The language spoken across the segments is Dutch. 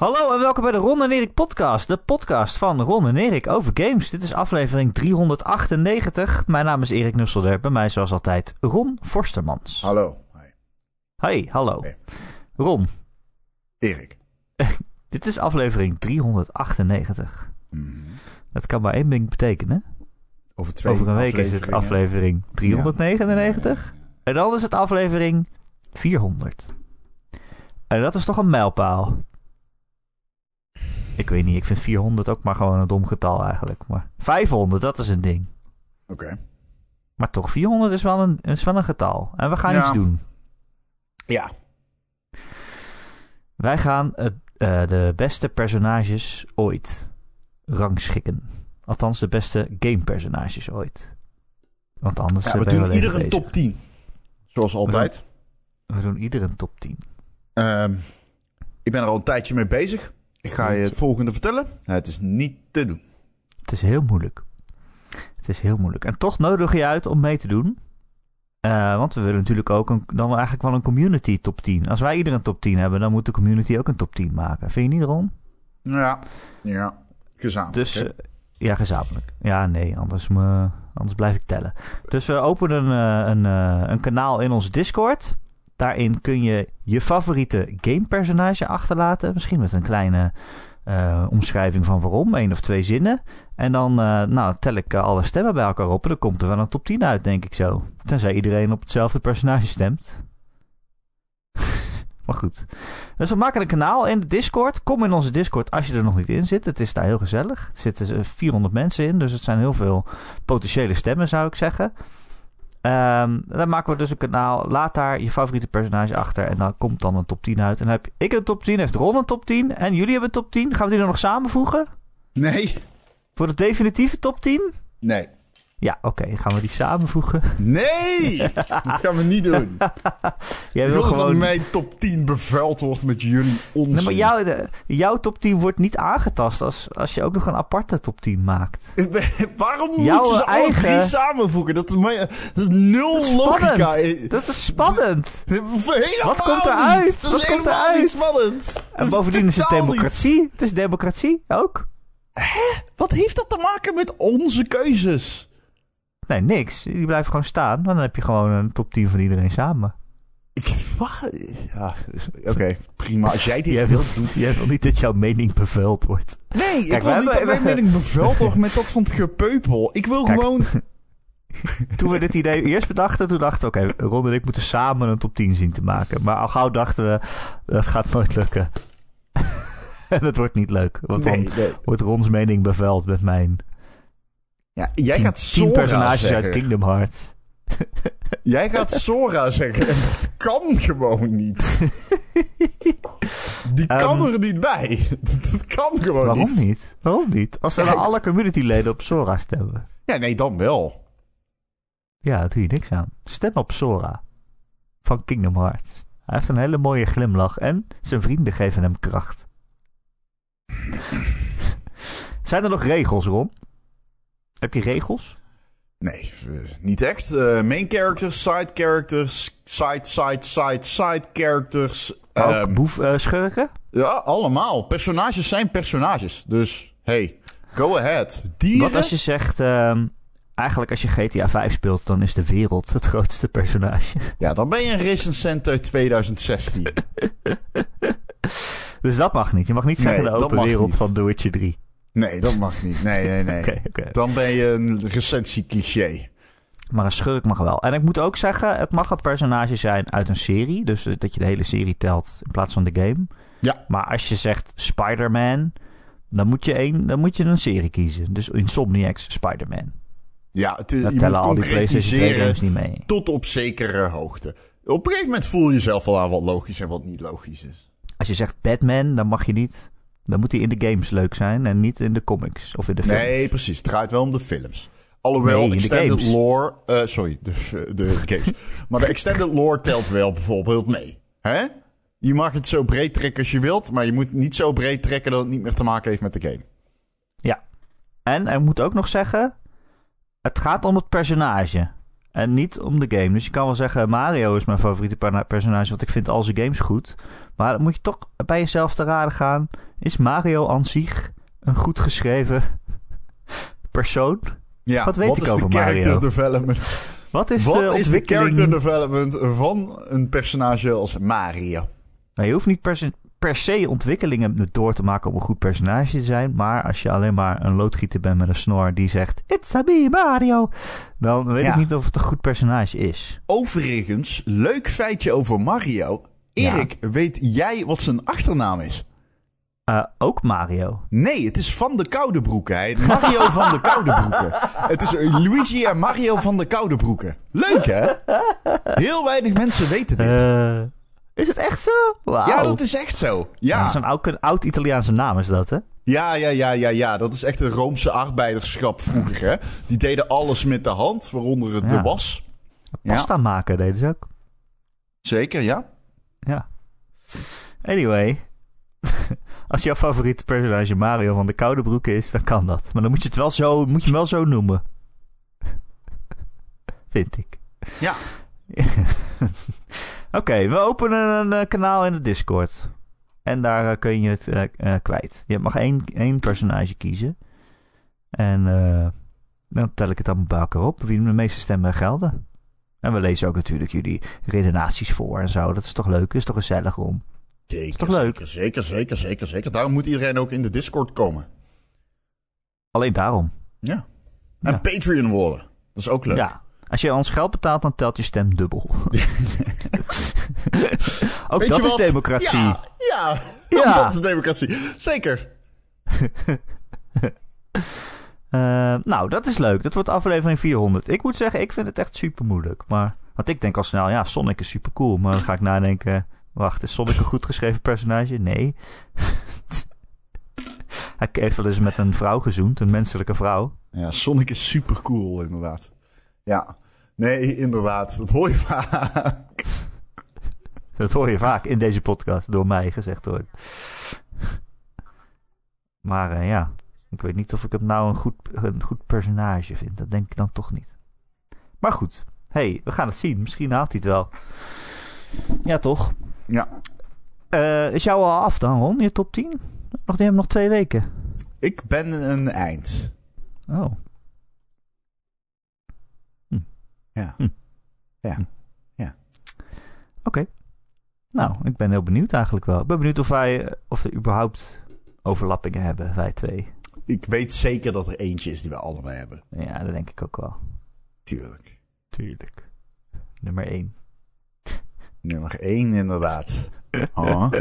Hallo en welkom bij de Ron en Erik podcast. De podcast van Ron en Erik over games. Dit is aflevering 398. Mijn naam is Erik Nusselder. Bij mij zoals altijd Ron Forstermans. Hallo. Hi. Hey, hallo. Hey. Ron, Erik. dit is aflevering 398. Mhm. Dat kan maar één ding betekenen. Over twee Over een week is het aflevering 399. En dan is het aflevering 400. En dat is toch een mijlpaal. Ik weet niet, ik vind 400 ook maar gewoon een dom getal eigenlijk. Maar 500, dat is een ding. Oké. Maar toch, 400 is wel een, is wel een getal. En we gaan Ja. iets doen. Ja. Wij gaan het, eh, de beste personages ooit rangschikken. Althans, de beste gamepersonages ooit. Want anders ja we doen ieder een top 10. Zoals altijd. We doen ieder een top 10. Ehm, ik ben er al een tijdje mee bezig. Ik ga je het volgende vertellen. Het is niet te doen. Het is heel moeilijk. Het is heel moeilijk. En toch nodig je uit om mee te doen. Eh, want we willen natuurlijk ook een, dan eigenlijk wel een community top 10. Als wij ieder een top 10 hebben, dan moet de community ook een top 10 maken. Vind je niet, Ron? Ja. Ja. Gezamenlijk. Dus eh, ja, gezamenlijk. Ja, nee, anders, me, anders blijf ik tellen. Dus we openen een, eh, een, een kanaal in ons Discord. Daarin kun je je favoriete gamepersonage achterlaten. Misschien met een kleine eh, omschrijving van waarom. één of twee zinnen. En dan eh, nou, tel ik eh, alle stemmen bij elkaar op. En dan komt er wel een top 10 uit, denk ik zo. Tenzij iedereen op hetzelfde personage stemt. maar goed. Dus we maken een kanaal in de Discord. Kom in onze Discord als je er nog niet in zit. Het is daar heel gezellig. Er zitten eh, 400 mensen in. Dus het zijn heel veel potentiële stemmen, zou ik zeggen. Ehm, dan maken we dus een kanaal. Laat daar je favoriete personage achter. En dan komt dan een top 10 uit. En dan heb ik een top 10. Heeft Ron een top 10. En jullie hebben een top 10. Gaan we die dan nog samenvoegen? Nee. Voor de definitieve top 10? Nee. Ja, oké. gaan we die samenvoegen? Nee! dat gaan we niet doen. Jij wil wil dat gewoon... mijn top 10 bevuild wordt met jullie onzin. Nee, maar jouw, de- jouw top 10 wordt niet aangetast als, als je ook nog een aparte top 10 maakt. Waarom Jouw moet je ze alle eigen- drie samenvoegen? Dat is, maar- dat is nul logica. Dat is spannend! Helemaal Wat komt niet. eruit? Dat Wat is komt helemaal eruit? niet spannend. Dat En bovendien is het niet. democratie. Het is democratie ook. Wat heeft dat te maken met onze keuzes? Nee, niks. Die blijft gewoon staan. Dan heb je gewoon een top 10 van iedereen samen. Ik, wat? Ja, oké, prima. Als jij dit Jij wil, wilt doen. jij wil niet dat jouw mening bevuild wordt. Nee, Kijk, ik wil niet dat mijn mening bevuild wordt met dat van het gepeupel. Ik wil Kijk. gewoon... Toen we dit idee eerst bedachten, toen dachten we... Oké, Ron en ik moeten samen een top 10 zien te maken. Maar al gauw dachten we... Dat gaat nooit lukken. en het wordt niet leuk. Want Nee, dan nee. wordt Rons mening bevuild met mijn Ja, jij 10, gaat Sora personages zeggen. uit Kingdom Hearts. Jij gaat Sora zeggen. En dat kan gewoon niet. Die kan Ehm, er niet bij. Dat kan gewoon Waarom niet. niet? Waarom niet? Als ze dan alle communityleden op Sora stemmen. Ja, nee, dan wel. Ja, daar doe je niks aan. Stem op Sora. Van Kingdom Hearts. Hij heeft een hele mooie glimlach en zijn vrienden geven hem kracht. Zijn er nog regels, Ron? Heb je regels? Nee, eh, niet echt. Eh, main characters, side characters, side, side, side, side characters. Ook Ehm, boef, eh, schurken? ja, allemaal. Personages zijn personages. Dus, hey, go ahead. Dieren? Wat als je zegt... ehm, eigenlijk als je GTA 5 speelt, dan is de wereld het grootste personage. Ja, dan ben je een recensent uit 2016. Dus dat mag niet. Je mag niet zeggen Nee, de open wereld niet. van Witcher 3. Nee, dat mag niet. Nee, nee, nee. Dan ben je een recensie-cliché. Maar een schurk mag wel. En ik moet ook zeggen, het mag een personage zijn uit een serie. Dus eh, dat je de hele serie telt in plaats van de game. Ja. Maar als je zegt Spider-Man, dan moet je, een, dan moet je een serie kiezen. Dus Insomniacs Spider-Man. Ja, het, is- Dat je tellen al die PlayStation 2 concretiseren games niet mee. tot op zekere hoogte. Op een gegeven moment voel je jezelf al aan wat logisch en wat niet logisch is. Als je zegt Batman, dan mag je niet... Dan moet hij in de games leuk zijn en niet in de comics of in de film. Nee, precies. Het draait wel om de films. Alhoewel, Nee, de extended lore... eh, sorry, de, de games. maar de extended lore telt wel bijvoorbeeld mee. Hè? Je mag het zo breed trekken als je wilt, maar je moet niet zo breed trekken dat het niet meer te maken heeft met de game. Ja. En ik moet ook nog zeggen, het gaat om het personage. En niet om de game. Dus je kan wel zeggen, Mario is mijn favoriete per- personage, want ik vind al zijn games goed. Maar dan moet je toch bij jezelf te raden gaan. Is Mario aan zich een goed geschreven persoon? Ja, Wat weet ik is over de character development? Wat is Wat de is de character development van een personage als Mario? Nou, je hoeft niet per se, per se ontwikkelingen door te maken om een goed personage te zijn. Maar als je alleen maar een loodgieter bent met een snor die zegt... It's a me, Mario. Dan weet Ja. ik niet of het een goed personage is. Overigens, leuk feitje over Mario. Erik, weet jij wat zijn achternaam is? Eh, ook Mario. Nee, het is Van de Koudebroeken. Hij heet Mario van de Koudebroeken. Het is Luigi en Mario van de Koudebroeken. Leuk, hè? Heel weinig mensen weten dit. Eh, is het echt zo? Wauw. ja, dat is echt zo. Dat Ja. is een oud- oud-Italiaanse naam, is dat, hè? ja, ja, ja, ja, ja. Dat is echt een Roomse arbeiderschap vroeger, hè? Die deden alles met de hand, waaronder het Ja. de was. Ja, Pasta maken deden ze ook. zeker, ja. Ja. Anyway. Als jouw favoriete personage Mario van de Koude Broek is, dan kan dat. Maar dan moet je het wel zo, moet je hem wel zo noemen. Vind ik. Ja. Oké, we openen een eh, kanaal in de Discord. En daar eh, kun je het eh, kwijt. Je mag één, één personage kiezen. En dan tel ik het allemaal bij elkaar op. Wie de meeste stemmen gelden. En we lezen ook natuurlijk jullie redenaties voor en zo. Dat is toch leuk? Dat is toch gezellig om. Zeker, toch leuk? zeker, zeker, zeker, zeker, zeker. Daarom moet iedereen ook in de Discord komen. Alleen daarom. Ja. En Ja. Patreon worden. Dat is ook leuk. Ja. Als je ons geld betaalt, dan telt je stem dubbel. ook Weet dat is democratie. Ja, ja. Ja. dat is democratie. Zeker. Eh, nou, dat is leuk. Dat wordt aflevering 400. Ik moet zeggen, ik vind het echt super moeilijk. Maar, want ik denk al snel, ja, Sonic is super cool. Maar dan ga ik nadenken, wacht, is Sonic een goed geschreven personage? Nee. Hij heeft wel eens met een vrouw gezoend, een menselijke vrouw. Ja, Sonic is super cool, inderdaad. Ja. Nee, inderdaad. Dat hoor je vaak. Dat hoor je vaak in deze podcast door mij gezegd worden. Maar eh, ja, ik weet niet of ik hem nou een goed, een goed personage vind. Dat denk ik dan toch niet. Maar goed, hey, we gaan het zien. Misschien haalt hij het wel. Ja, toch? Ja. Eh, is jou al af dan, Ron? Je top 10? Nog, je hebt nog twee weken. Ik ben een eind. Oh. Ja. Hm. Ja. Oké. Nou, ik ben heel benieuwd eigenlijk wel. Ik ben benieuwd of wij, eh, of er überhaupt overlappingen hebben, wij twee. Ik weet zeker dat er eentje is die we allebei hebben. Ja, dat denk ik ook wel. Tuurlijk. Tuurlijk. Nummer 1. Nummer één, inderdaad. Huh?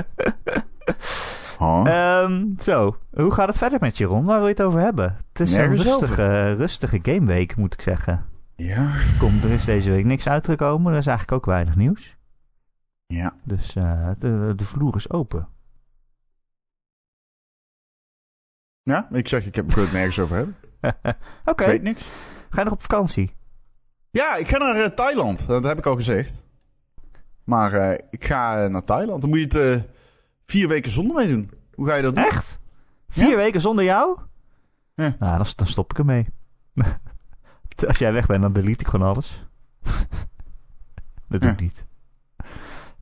Huh? Ehm, zo, hoe gaat het verder met je, Ron? Waar wil je het over hebben? Het is een rustige, rustige gameweek, moet ik zeggen. ja. Kom, er is deze week niks uitgekomen. Er is eigenlijk ook weinig nieuws. Ja. Dus eh, de, de vloer is open. Ja, ik zeg, ik heb het nergens over hebben. Oké, Ik weet niks. ga je nog op vakantie? Ja, ik ga naar eh, Thailand. Dat heb ik al gezegd. Maar eh, ik ga eh, naar Thailand. Dan moet je het eh, vier weken zonder mee doen. Hoe ga je dat doen? Echt? Vier Ja. weken zonder jou? Ja. Nou, dan, dan stop ik ermee. Als jij weg bent, dan delete ik gewoon alles. dat doe ik Ja. niet.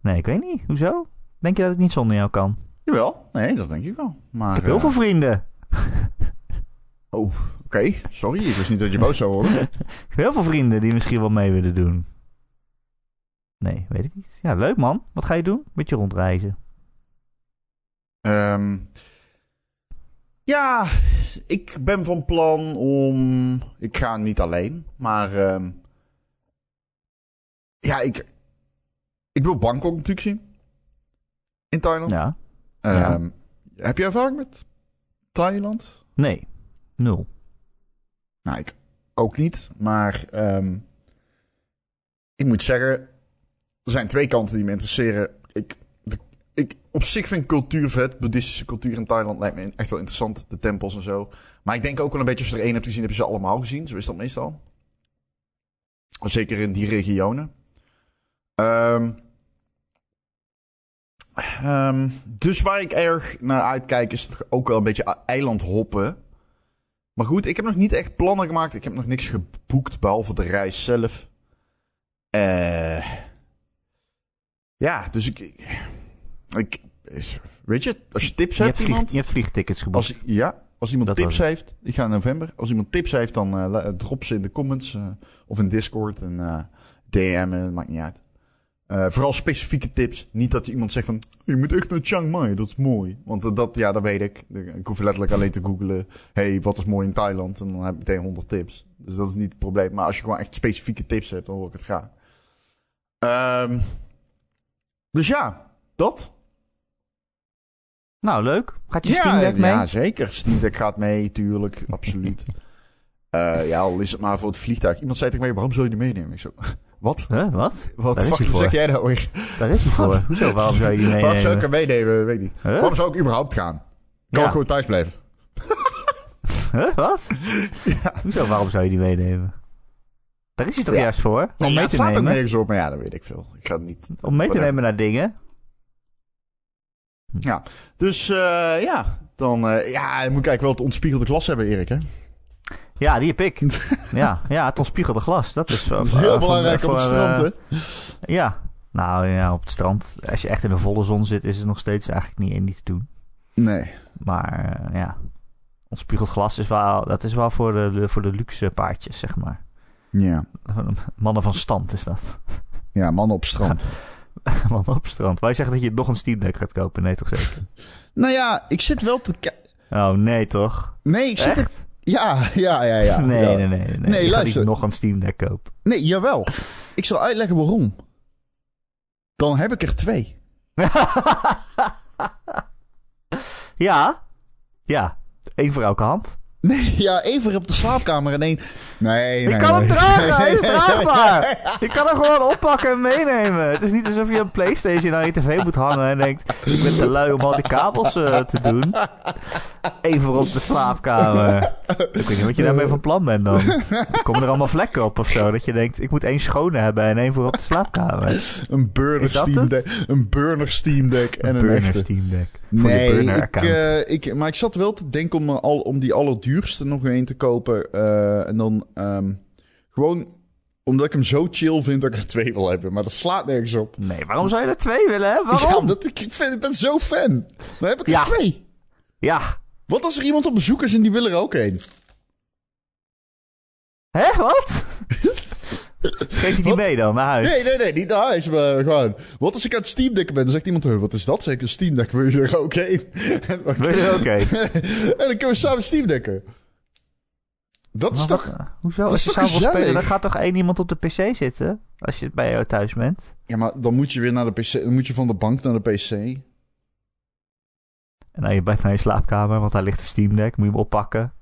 Nee, ik weet niet. Hoezo? Denk je dat ik niet zonder jou kan? Jawel. Nee, dat denk ik wel. Maar, Ik heb heel eh, veel vrienden. Oh, oké. Sorry, ik wist niet dat je boos zou worden. Ik heb heel veel vrienden die misschien wel mee willen doen. Nee, weet ik niet. Ja, leuk man. Wat ga je doen? Beetje rondreizen. Ehm, ja, ik ben van plan om. Ik ga niet alleen, maar. ehm, ja, ik. Ik wil Bangkok natuurlijk zien. In Thailand. Ja. Ehm, Heb je ervaring met Thailand? Nee. Nul. Nou, ik ook niet. Maar ehm, ik moet zeggen, er zijn twee kanten die me interesseren. Ik, de- ik, op zich vind cultuur vet. Boeddhistische cultuur in Thailand lijkt me echt wel interessant. De tempels en zo. Maar ik denk ook wel een beetje als je er één hebt gezien, heb je ze allemaal gezien. Zo is dat meestal. Zeker in die regionen. Ehm, ehm, dus waar ik erg naar uitkijk is ook wel een beetje eiland hoppen. Maar goed, ik heb nog niet echt plannen gemaakt. Ik heb nog niks geboekt, behalve de reis zelf. Eh, ja, dus ik... ik weet je, als je tips Je hebt, vlieg- iemand... je hebt vliegtickets geboekt. Als, ja, als iemand Dat tips heeft, ik ga in november. Als iemand tips heeft, dan eh, drop ze in de comments eh, of in Discord en DM, eh, maakt niet uit. Eh, vooral specifieke tips. Niet dat iemand zegt van, je moet echt naar Chiang Mai, dat is mooi. Want dat, ja, dat weet ik. Ik hoef letterlijk alleen te googlen, hey, wat is mooi in Thailand? En dan heb ik meteen 100 tips. Dus dat is niet het probleem. Maar als je gewoon echt specifieke tips hebt, dan hoor ik het graag. Ehm, dus ja, dat. Nou, leuk. Gaat je ja, Steam Deck mee? Ja, zeker. Steam Deck gaat mee, tuurlijk. Absoluut. Eh, ja, al is het maar voor het vliegtuig. Iemand zei tegen mij, waarom zou je die meenemen? Ik zo, wat? Huh, wat? Wat Daar fuck zeg jij nou weer? Daar is hij voor. Hoezo? Waarom zou je die meenemen? Waarom zou ik hem meenemen? Weet ik niet. Huh? Waarom zou ik überhaupt gaan? Kan Ja. ik gewoon thuis blijven? Huh? Wat? Hoezo? Waarom zou je die meenemen? Daar is hij toch Ja. juist voor? Om ja, mee het te staat er nemen? nergens op, maar ja, dat weet ik veel. Ik ga het niet... Om mee te nemen naar dingen? Dus eh, ja, dan eh, ja, moet ik eigenlijk wel het ontspiegelde glas hebben, Erik. Hè? Ja, die heb ik. ja, ja, het ontspiegelde glas. Dat is eh, heel voor- belangrijk op het strand, eh, hè? Ja. Nou ja, op het strand. Als je echt in de volle zon zit, is het nog steeds eigenlijk niet, niet te doen. Nee. Maar eh, ja, ontspiegeld glas is wel, dat is wel voor de, voor de luxe paardjes, zeg maar. Ja. Mannen van stand is dat. ja, mannen op strand. Mannen op strand. Wij zeggen dat je nog een Steam Deck gaat kopen. Nee, toch zeker? nou ja, ik zit wel te... Oh, nee toch? Nee, ik zit... Echt? Ja, ja, ja, ja. nee, ja. nee, nee, nee. Nee, Je gaat luister. niet nog een Steam Deck kopen. Nee, jawel. Ik zal uitleggen waarom. Dan heb ik er twee. ja? Ja. Eén voor elke hand. Nee, ja, voor op de slaapkamer en één... Nee, nee, Ik kan hem dragen, hij is draagbaar. Je kan hem gewoon oppakken en meenemen. Het is niet alsof je een Playstation aan je tv moet hangen en denkt... Ik ben te lui om al die kabels eh, te doen. Voor op de slaapkamer. Ik weet niet wat je daarmee van plan bent dan. Komen er allemaal vlekken op of zo? Dat je denkt, ik moet één schone hebben en één voor op de slaapkamer. Een burner Steam? Deck. Een burner Steam Deck en een, burner echte. Steam Deck. Voor Nee, ik, eh, ik, maar ik zat wel te denken om, eh, al, om die allerduurste nog een te kopen. eh, en dan ehm, gewoon omdat ik hem zo chill vind dat ik er twee wil hebben. Maar dat slaat nergens op. Nee, waarom zou je er twee willen? Waarom? Ja, Ja, omdat ik, ik, vind, ik ben zo fan. Dan heb ik er Ja. twee. Wat als er iemand op bezoek is en die wil er ook een? Hè, wat? Geef je die Wat? dan naar huis? Nee, nee, nee, niet naar huis, maar gewoon. Wat als ik aan het Steam Decken ben? Dan zegt iemand, "Huh, wat is dat? Een Steam Deck, wil je er ook een? en, dan, Wil je er ook en dan kunnen we samen Steam Decken. Dat is toch... wat- hoezo? dat Als je samen wil spelen, dan gaat toch één iemand op de PC zitten? Als je bij jou thuis bent. Ja, maar dan moet je weer naar de PC. Dan moet je van de bank naar de PC. En dan je bent naar je slaapkamer, want daar ligt de Steam Deck. Moet je hem oppakken.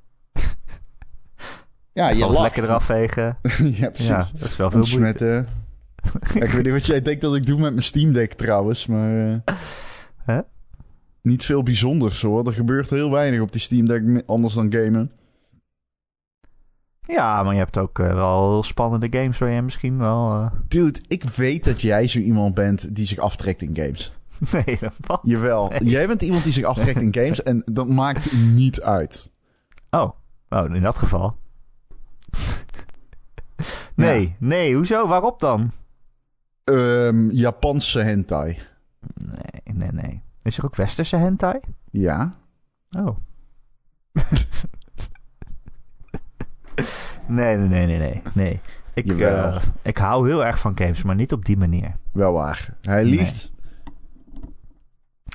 Ja, je lacht. lekker eraf vegen. ja, precies. Ja, dat is wel veel. Ontsmetten. Ja, ik weet niet wat jij denkt dat ik doe met mijn Steam Deck trouwens, maar... eh? Niet veel bijzonders hoor. Er gebeurt heel weinig op die Steam Deck anders dan gamen. Ja, maar je hebt ook eh, wel spannende games waar je misschien wel... eh, Dude, ik weet dat jij zo iemand bent die zich aftrekt in games. Nee, dat wat? Jawel, Nee. jij bent iemand die zich aftrekt in games en dat maakt niet uit. Oh. oh, in dat geval. nee, nee, hoezo? Waarop dan? Ehm, Japanse hentai. Nee, nee, nee. Is er ook westerse hentai? Ja. Oh. nee, nee, nee, nee, nee. nee. Ik, eh, ik hou heel erg van games, maar niet op die manier. Wel waar. Hij liegt.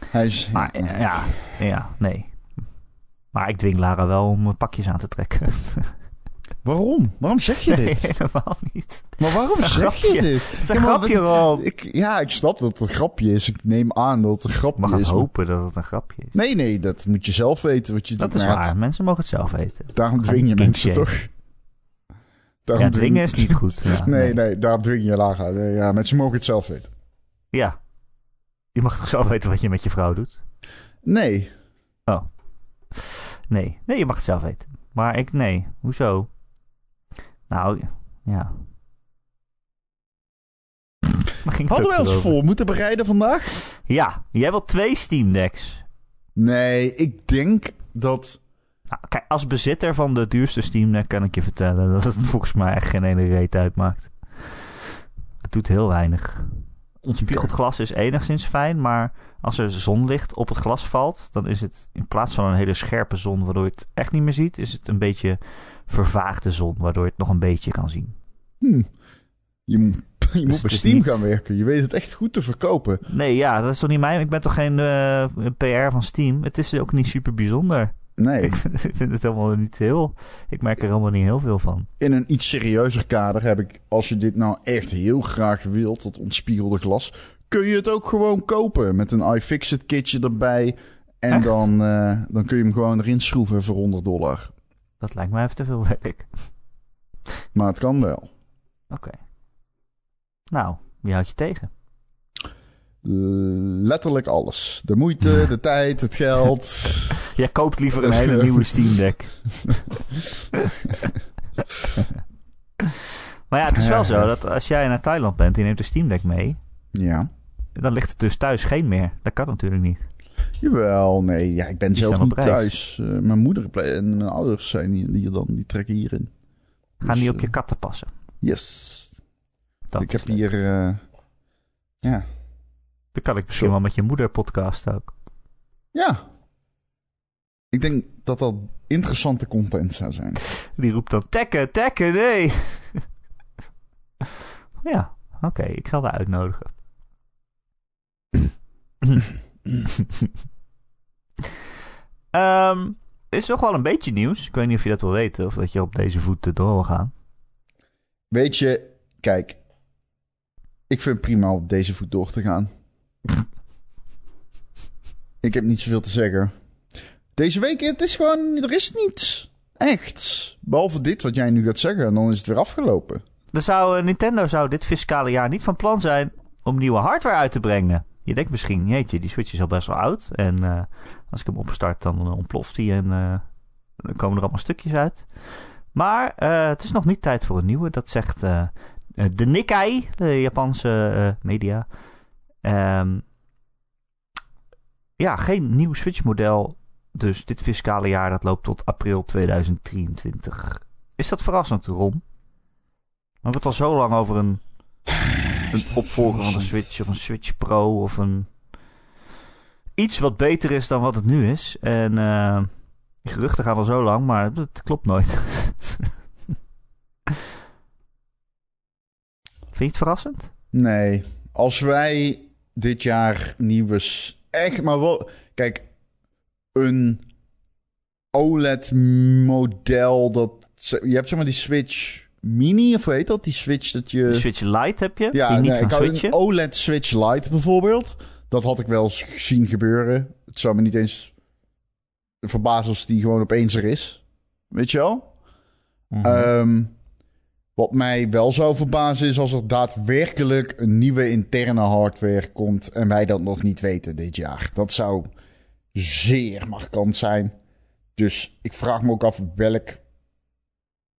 Hij is... Maar eh, ja, ja, nee. Maar ik dwing Lara wel om pakjes aan te trekken. Waarom? Waarom zeg je Nee, dit? helemaal niet. Maar waarom is zeg je dit? Het is een Ja, grapje, Rob. Ik, ja, ik snap dat het een grapje is. Ik neem aan dat het een Je grapje mag het is. hopen dat het een grapje is. Nee, nee, dat moet je zelf weten. Wat je dat is waar. Mensen mogen het zelf weten. Daarom dwing je mensen toch? Daarom Ja, dwingen is niet goed. Ja, nee, nee, daarom dwing je. Nee, Ja, mensen mogen het zelf weten. Ja. Je mag toch zelf weten wat je met je vrouw doet? Nee. Nee. Nee, je mag het zelf weten. Maar ik, nee. Hoezo? Nou, ja. Hadden we ons voor moeten bereiden vandaag? Ja, jij wil twee Steam Decks. Nee, ik denk dat... Nou, kijk, als bezitter van de duurste Steam Deck kan ik je vertellen dat het volgens mij echt geen ene reet uitmaakt. Het doet heel weinig. Ontspiegeld glas is enigszins fijn, maar als er zonlicht op het glas valt, dan is het in plaats van een hele scherpe zon, waardoor je het echt niet meer ziet, is het een beetje vervaagde zon, waardoor je het nog een beetje kan zien. Hm. Je, moet- je moet bij is Steam niet- gaan werken. Je weet het echt goed te verkopen. Nee, ja, dat is toch niet mijn. Ik ben toch geen eh, PR van Steam. Het is ook niet super bijzonder. Nee, Ik vind het helemaal niet heel. Ik merk er helemaal niet heel veel van. in een iets serieuzer kader heb ik, als je dit nou echt heel graag wilt, dat ontspiegelde glas, kun je het ook gewoon kopen met een iFixit kitje erbij. En Echt? dan, eh, dan kun je hem gewoon erin schroeven voor 100 dollar. Dat lijkt mij even te veel werk. Maar het kan wel. Oké. Nou, wie houdt je tegen? Letterlijk alles. De moeite, de tijd, het geld. Jij koopt liever een hele nieuwe Steam Deck. maar ja, het is wel zo dat als jij naar Thailand bent en je neemt een Steam Deck mee, Ja. dan ligt het dus thuis geen meer. Dat kan natuurlijk niet. Jawel, nee. Ja, ik ben Die zelf niet thuis. Eh, mijn moeder en mijn ouders zijn die, die, dan, die trekken hierin. Gaan Dus, die op je eh, katten passen. Yes. Dat ik heb leuk. hier... eh, ja. Dan kan ik misschien Zo. wel met je moeder podcast ook. Ja. Ik denk dat dat interessante content zou zijn. Die roept dan: Tekken, tekken, nee. ja, oké, ik zal haar uitnodigen. Ehm is nog wel een beetje nieuws. Ik weet niet of je dat wil weten of dat je op deze voet door wil gaan. Weet je, kijk. Ik vind het prima op deze voet door te gaan. Ik heb niet zoveel te zeggen. Deze week, het is gewoon... Er is niets. Echt. Behalve dit wat jij nu gaat zeggen. En dan is het weer afgelopen. Er zou, eh, Nintendo zou dit fiscale jaar niet van plan zijn om nieuwe hardware uit te brengen. Je denkt misschien, jeetje, die Switch is al best wel oud. En eh, als ik hem opstart, dan eh, ontploft hij en dan komen er allemaal stukjes uit. Maar het is nog niet tijd voor een nieuwe. Dat zegt de Nikkei, de Japanse media. Ehm, ja, geen nieuw Switch-model. Dus dit fiscale jaar, dat loopt tot april 2023. Is dat verrassend, Ron? We hebben het al zo lang over een, een opvolger van de Switch of een Switch Pro of een iets wat beter is dan wat het nu is. En eh, die geruchten gaan al zo lang, maar het klopt nooit. Vind je het verrassend? Nee. Als wij dit jaar nieuwe... Echt, maar wel... Kijk, een OLED-model dat... Je hebt zeg maar die Switch Mini, of hoe heet dat? Die Switch dat je... De Switch Lite heb je, Ja, die niet nee, ik een OLED Switch Lite bijvoorbeeld. Dat had ik wel eens zien gebeuren. Het zou me niet eens verbazen als die gewoon opeens er is. Weet je wel? Mhm. Ehm, wat mij wel zou verbazen is als er daadwerkelijk een nieuwe interne hardware komt en wij dat nog niet weten dit jaar. Dat zou zeer markant zijn. Dus ik vraag me ook af welk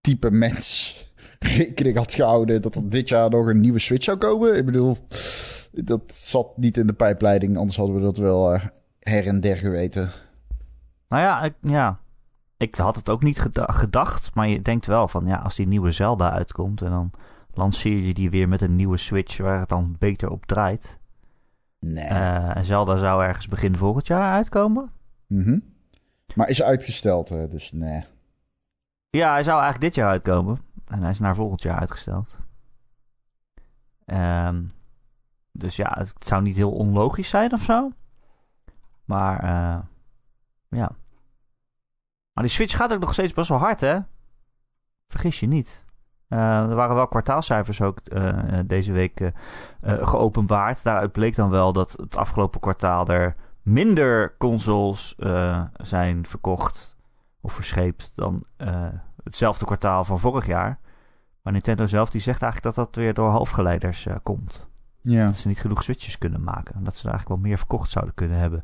type mens rekening had gehouden dat er dit jaar nog een nieuwe Switch zou komen. Ik bedoel, dat zat niet in de pijpleiding, anders hadden we dat wel eh, her en der geweten. Nou ja ik, ja, ik had het ook niet geda- gedacht, maar je denkt wel van ja, als die nieuwe Zelda uitkomt en dan lanceer je die weer met een nieuwe Switch waar het dan beter op draait. Nee. Eh, en Zelda zou ergens begin volgend jaar uitkomen. Mhm. Maar is uitgesteld, hè, dus nee. Ja, hij zou eigenlijk dit jaar uitkomen. En hij is naar volgend jaar uitgesteld. Ehm, dus ja, het zou niet heel onlogisch zijn of zo. Maar eh, ja. Maar die Switch gaat ook nog steeds best wel hard, hè? Vergis je niet. Eh, er waren wel kwartaalcijfers ook eh, eh, deze week geopenbaard. Daaruit bleek dan wel dat het afgelopen kwartaal er minder consoles zijn verkocht of verscheept dan hetzelfde kwartaal van vorig jaar. Maar Nintendo zelf die zegt eigenlijk dat dat weer door halfgeleiders komt. Ja, Dat ze niet genoeg Switches kunnen maken. En dat ze er eigenlijk wel meer verkocht zouden kunnen hebben.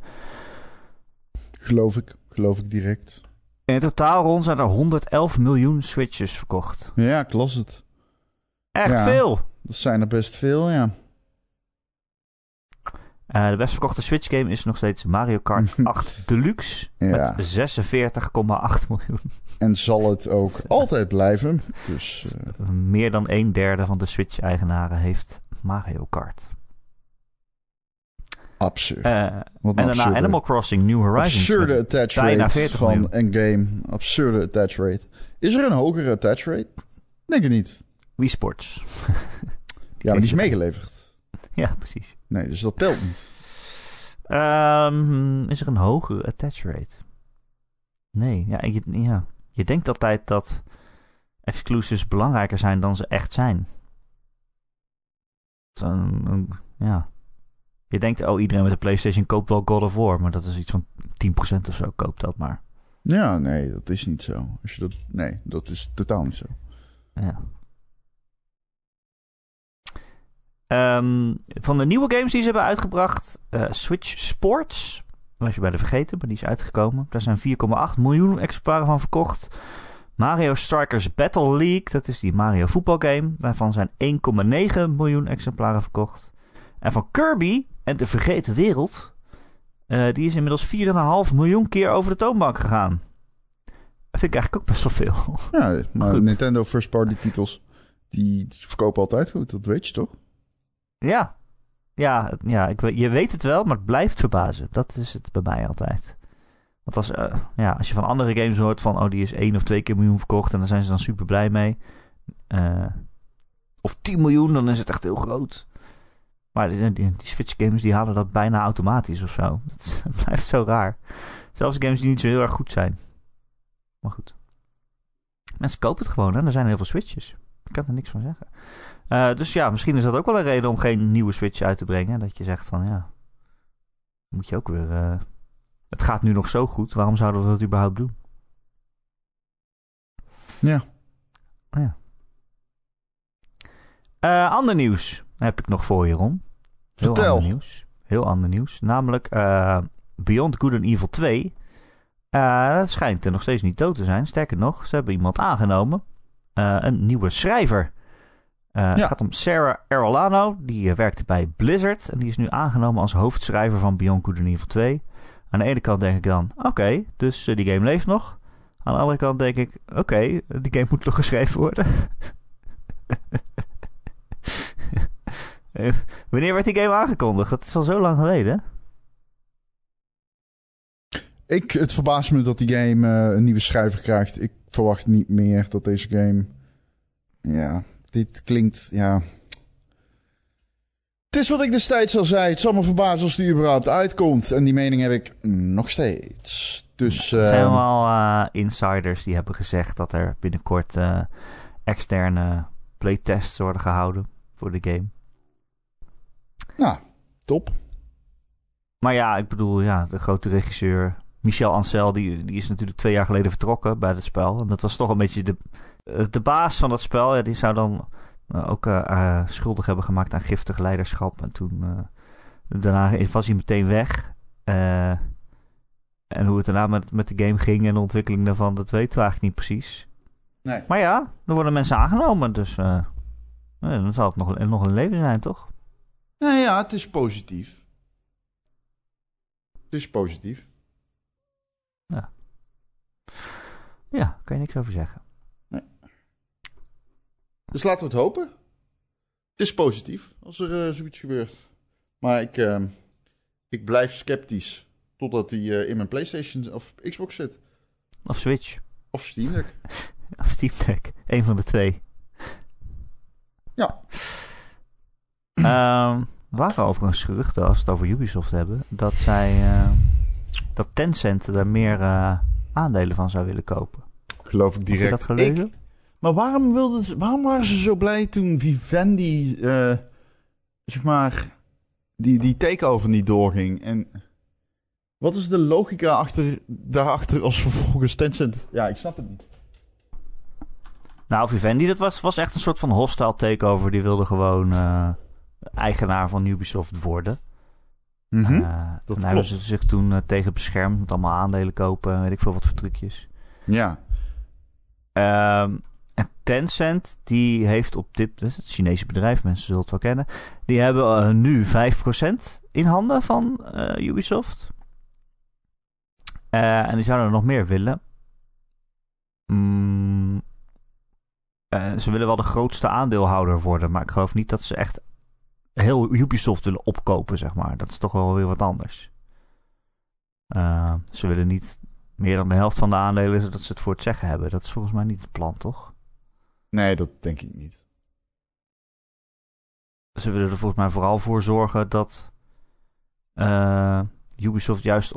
geloof ik. Geloof ik direct. In totaal rond zijn er 111 miljoen Switches verkocht. Ja, ik las het. Echt Ja. veel! Dat zijn er best veel, ja. Eh, de best verkochte Switch game is nog steeds Mario Kart 8 Deluxe. Ja. Met 46,8 miljoen. En zal het ook altijd blijven. Dus eh, Meer dan een derde van de Switch-eigenaren heeft Mario Kart. Absurd. Eh, en een daarna absurde, Animal Crossing New Horizons. absurde attach bijna rate 40 van miljoen. Endgame. Absurde attach rate. Is er een hogere attach rate? Denk ik niet. Wii Sports. Ja, maar die is meegeleverd. Ja, precies. Nee, dus dat telt niet. Ehm, is er een hogere attach rate? Nee, ja je, ja. je denkt altijd dat exclusives belangrijker zijn dan ze echt zijn. Een- ja. Je denkt, oh, iedereen met een PlayStation koopt wel God of War, maar dat is iets van 10% of zo, koopt dat maar. Ja, nee, dat is niet zo. Als je dat, nee, dat is totaal niet zo. Ja. Ehm, van de nieuwe games die ze hebben uitgebracht, eh, Switch Sports. Was je bij de vergeten, maar die is uitgekomen. Daar zijn 4,8 miljoen exemplaren van verkocht. Mario Strikers Battle League, dat is die Mario voetbalgame. Daarvan zijn 1,9 miljoen exemplaren verkocht. En van Kirby en de Vergeten Wereld, eh, die is inmiddels 4,5 miljoen keer over de toonbank gegaan. Dat vind ik eigenlijk ook best wel veel. Ja, maar Goed. Nintendo first party titels, die verkopen altijd goed. Dat weet je toch? Ja, ja, ja ik, je weet het wel, maar het blijft verbazen. Dat is het bij mij altijd. Want als, eh, ja, als je van andere games hoort van... oh, die is één of twee keer miljoen verkocht... en daar zijn ze dan super blij mee. Eh, of 10 miljoen, dan is het echt heel groot. Maar die, die, die Switch games die halen dat bijna automatisch of zo. Het blijft zo raar. Zelfs games die niet zo heel erg goed zijn. Maar goed. Mensen kopen het gewoon, hè. Er zijn heel veel Switches. Ik kan er niks van zeggen. Eh, dus ja, misschien is dat ook wel een reden om geen nieuwe Switch uit te brengen. Dat je zegt van ja, moet je ook weer. eh, het gaat nu nog zo goed, waarom zouden we dat überhaupt doen? Ja. Oh ja. Eh, ander nieuws heb ik nog voor je, Ron. Heel Vertel. ander nieuws. Heel ander nieuws. Namelijk eh, Beyond Good and Evil 2. Eh, dat schijnt er nog steeds niet dood te zijn. Sterker nog, ze hebben iemand aangenomen. Eh, een nieuwe schrijver. Het gaat om Sarah Arolano. Die werkte bij Blizzard. En die is nu aangenomen als hoofdschrijver van Beyond Good and Evil 2. Aan de ene kant denk ik dan, oké, dus die game leeft nog. Aan de andere kant denk ik, oké, die game moet nog geschreven worden. Wanneer werd die game aangekondigd? Dat is al zo lang geleden. Ik, het verbaast me dat die game eh, een nieuwe schrijver krijgt. Ik verwacht niet meer dat deze game... Ja, dit klinkt... Ja... Het is wat ik destijds al zei. Het zal me verbazen als die überhaupt uitkomt. En die mening heb ik nog steeds. Dus... Er zijn wel eh, insiders die hebben gezegd dat er binnenkort eh, externe playtests worden gehouden voor de game. Nou, top. Maar ja, ik bedoel, ja, de grote regisseur Michel Ancel, die, die is natuurlijk twee jaar geleden vertrokken bij het spel. En dat was toch een beetje de, de baas van dat spel. Ja, die zou dan eh, ook eh, eh, schuldig hebben gemaakt aan giftig leiderschap. En toen, daarna was hij meteen weg. En hoe het daarna met, met de game ging en de ontwikkeling daarvan, dat weten we eigenlijk niet precies. Nee. Maar ja, er worden mensen aangenomen, dus dan zal het nog, nog een leven zijn, toch? Nou ja, het is positief. Het is positief. Ja, kan je niks over zeggen. Dus laten we het hopen. Het is positief als er eh, zoiets gebeurt. Maar ik, eh, ik blijf sceptisch totdat hij eh, in mijn PlayStation of Xbox zit. Of Switch. Of Steam Deck. Of Steam Deck. Eén van de twee. Ja. Ehm er waren overigens geruchten, als we het over Ubisoft hebben, dat zij eh, dat Tencent er meer eh, aandelen van zou willen kopen. Geloof ik Heb je direct. dat gelezen? Ik- maar waarom, wilden ze, waarom waren ze zo blij toen Vivendi, eh, zeg maar, die, die takeover niet doorging? En wat is de logica achter, daarachter als vervolgens Tencent... Ja, ik snap het niet. Nou, Vivendi, dat was, was echt een soort van hostile takeover. Die wilde gewoon eh, eigenaar van Ubisoft worden. En dat daar hebben ze zich toen eh, tegen beschermd met allemaal aandelen kopen en weet ik veel wat voor trucjes. Ja. Ehm, en Tencent, die heeft op dit, dat is het Chinese bedrijf, mensen zullen het wel kennen, die hebben eh, nu 5% in handen van Ubisoft. En die zouden er nog meer willen. Mm, ze willen wel de grootste aandeelhouder worden, maar ik geloof niet dat ze echt heel Ubisoft willen opkopen, zeg maar. Dat is toch wel weer wat anders. Uh, ze willen niet meer dan de helft van de aandelen zodat ze het voor het zeggen hebben. Dat is volgens mij niet het plan, toch? Nee, dat denk ik niet. Ze willen er volgens mij vooral voor zorgen dat uh, Ubisoft juist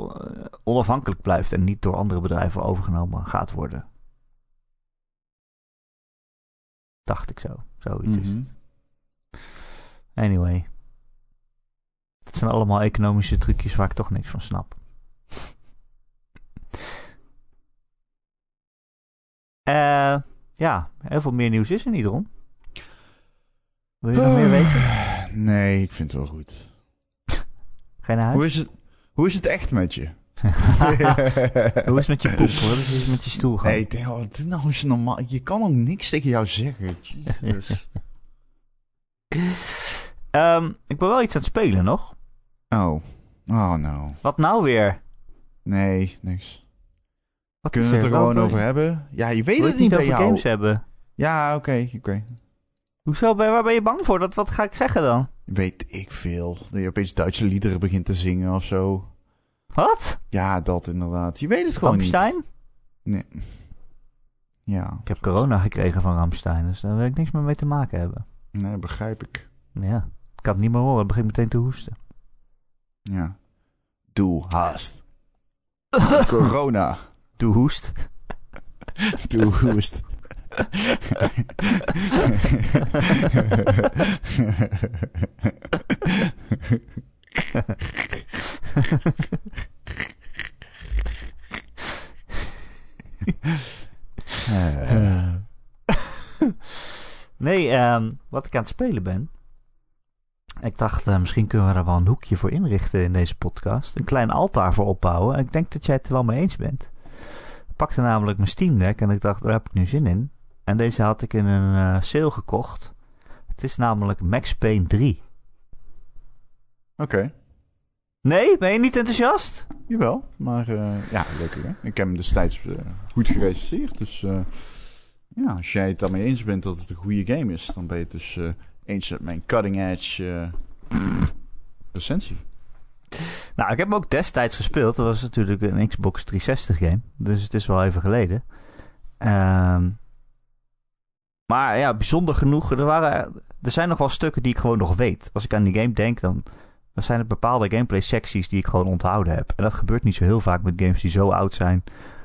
onafhankelijk blijft en niet door andere bedrijven overgenomen gaat worden. Dacht ik zo. Zoiets mm -hmm. is Mhm. het. Anyway. Dat zijn allemaal economische trucjes waar ik toch niks van snap. Uh, ja, heel veel meer nieuws is er niet, Ron. Wil je nog meer weten? Nee, ik vind het wel goed. Ga je naar huis? Hoe is het, hoe is het echt met je? Hoe is het met je poep? Wat is het met je stoel gaan? Nee, denk, oh, nou eens normaal. Je kan ook niks tegen jou zeggen. Jesus. um, ik ben wel iets aan het spelen nog. Oh. Oh, no. Wat nou weer? Nee, niks. Wat Kunnen we het er gewoon over hebben? Ja, je weet Wil het niet bij jou. games hebben? Ja, oké, oké. Hoezo? Waar ben je bang voor? Dat, wat ga ik zeggen dan? Weet ik veel. Dat je opeens Duitse liederen begint te zingen of zo. Wat? Ja, dat inderdaad. Je weet het gewoon Ramstein? niet. Nee. Ja. Ik heb corona gekregen van Ramstein, dus daar wil ik niks meer mee te maken hebben. Nee, begrijp ik. Ja, ik kan het niet meer horen. Het begint meteen te hoesten. Ja. Doe haast. Corona. Doe hoest. Doe hoest. Nee, ehm, wat ik aan het spelen ben. Ik dacht, eh, misschien kunnen we er wel een hoekje voor inrichten in deze podcast. Een klein altaar voor opbouwen. Ik denk dat jij het er wel mee eens bent. Ik pakte namelijk mijn Steam Deck en ik dacht, daar heb ik nu zin in. En deze had ik in een eh, sale gekocht. Het is namelijk Max Payne 3. Oké. Nee, ben je niet enthousiast? Jawel, maar eh, ja, lekker hè. Ik heb hem destijds goed gerecenseerd. Dus ja, als jij het daarmee eens bent dat het een goede game is, dan ben je het dus eens met mijn cutting edge eh recensie. Nou, ik heb hem ook destijds gespeeld. Dat was natuurlijk een Xbox 360 game. Dus het is wel even geleden. Ehm, maar ja, bijzonder genoeg. Er, waren, er zijn nog wel stukken die ik gewoon nog weet. Als ik aan die game denk, dan, dan zijn er bepaalde gameplay secties die ik gewoon onthouden heb. En dat gebeurt niet zo heel vaak met games die zo oud zijn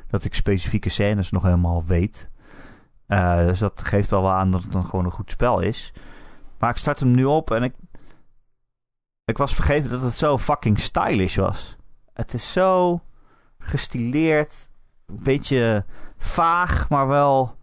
dat ik specifieke scènes nog helemaal weet. Eh, dus dat geeft al wel aan dat het dan gewoon een goed spel is. Maar ik start hem nu op en ik, ik was vergeten dat het zo fucking stylish was. Het is zo gestileerd. Een beetje vaag, maar wel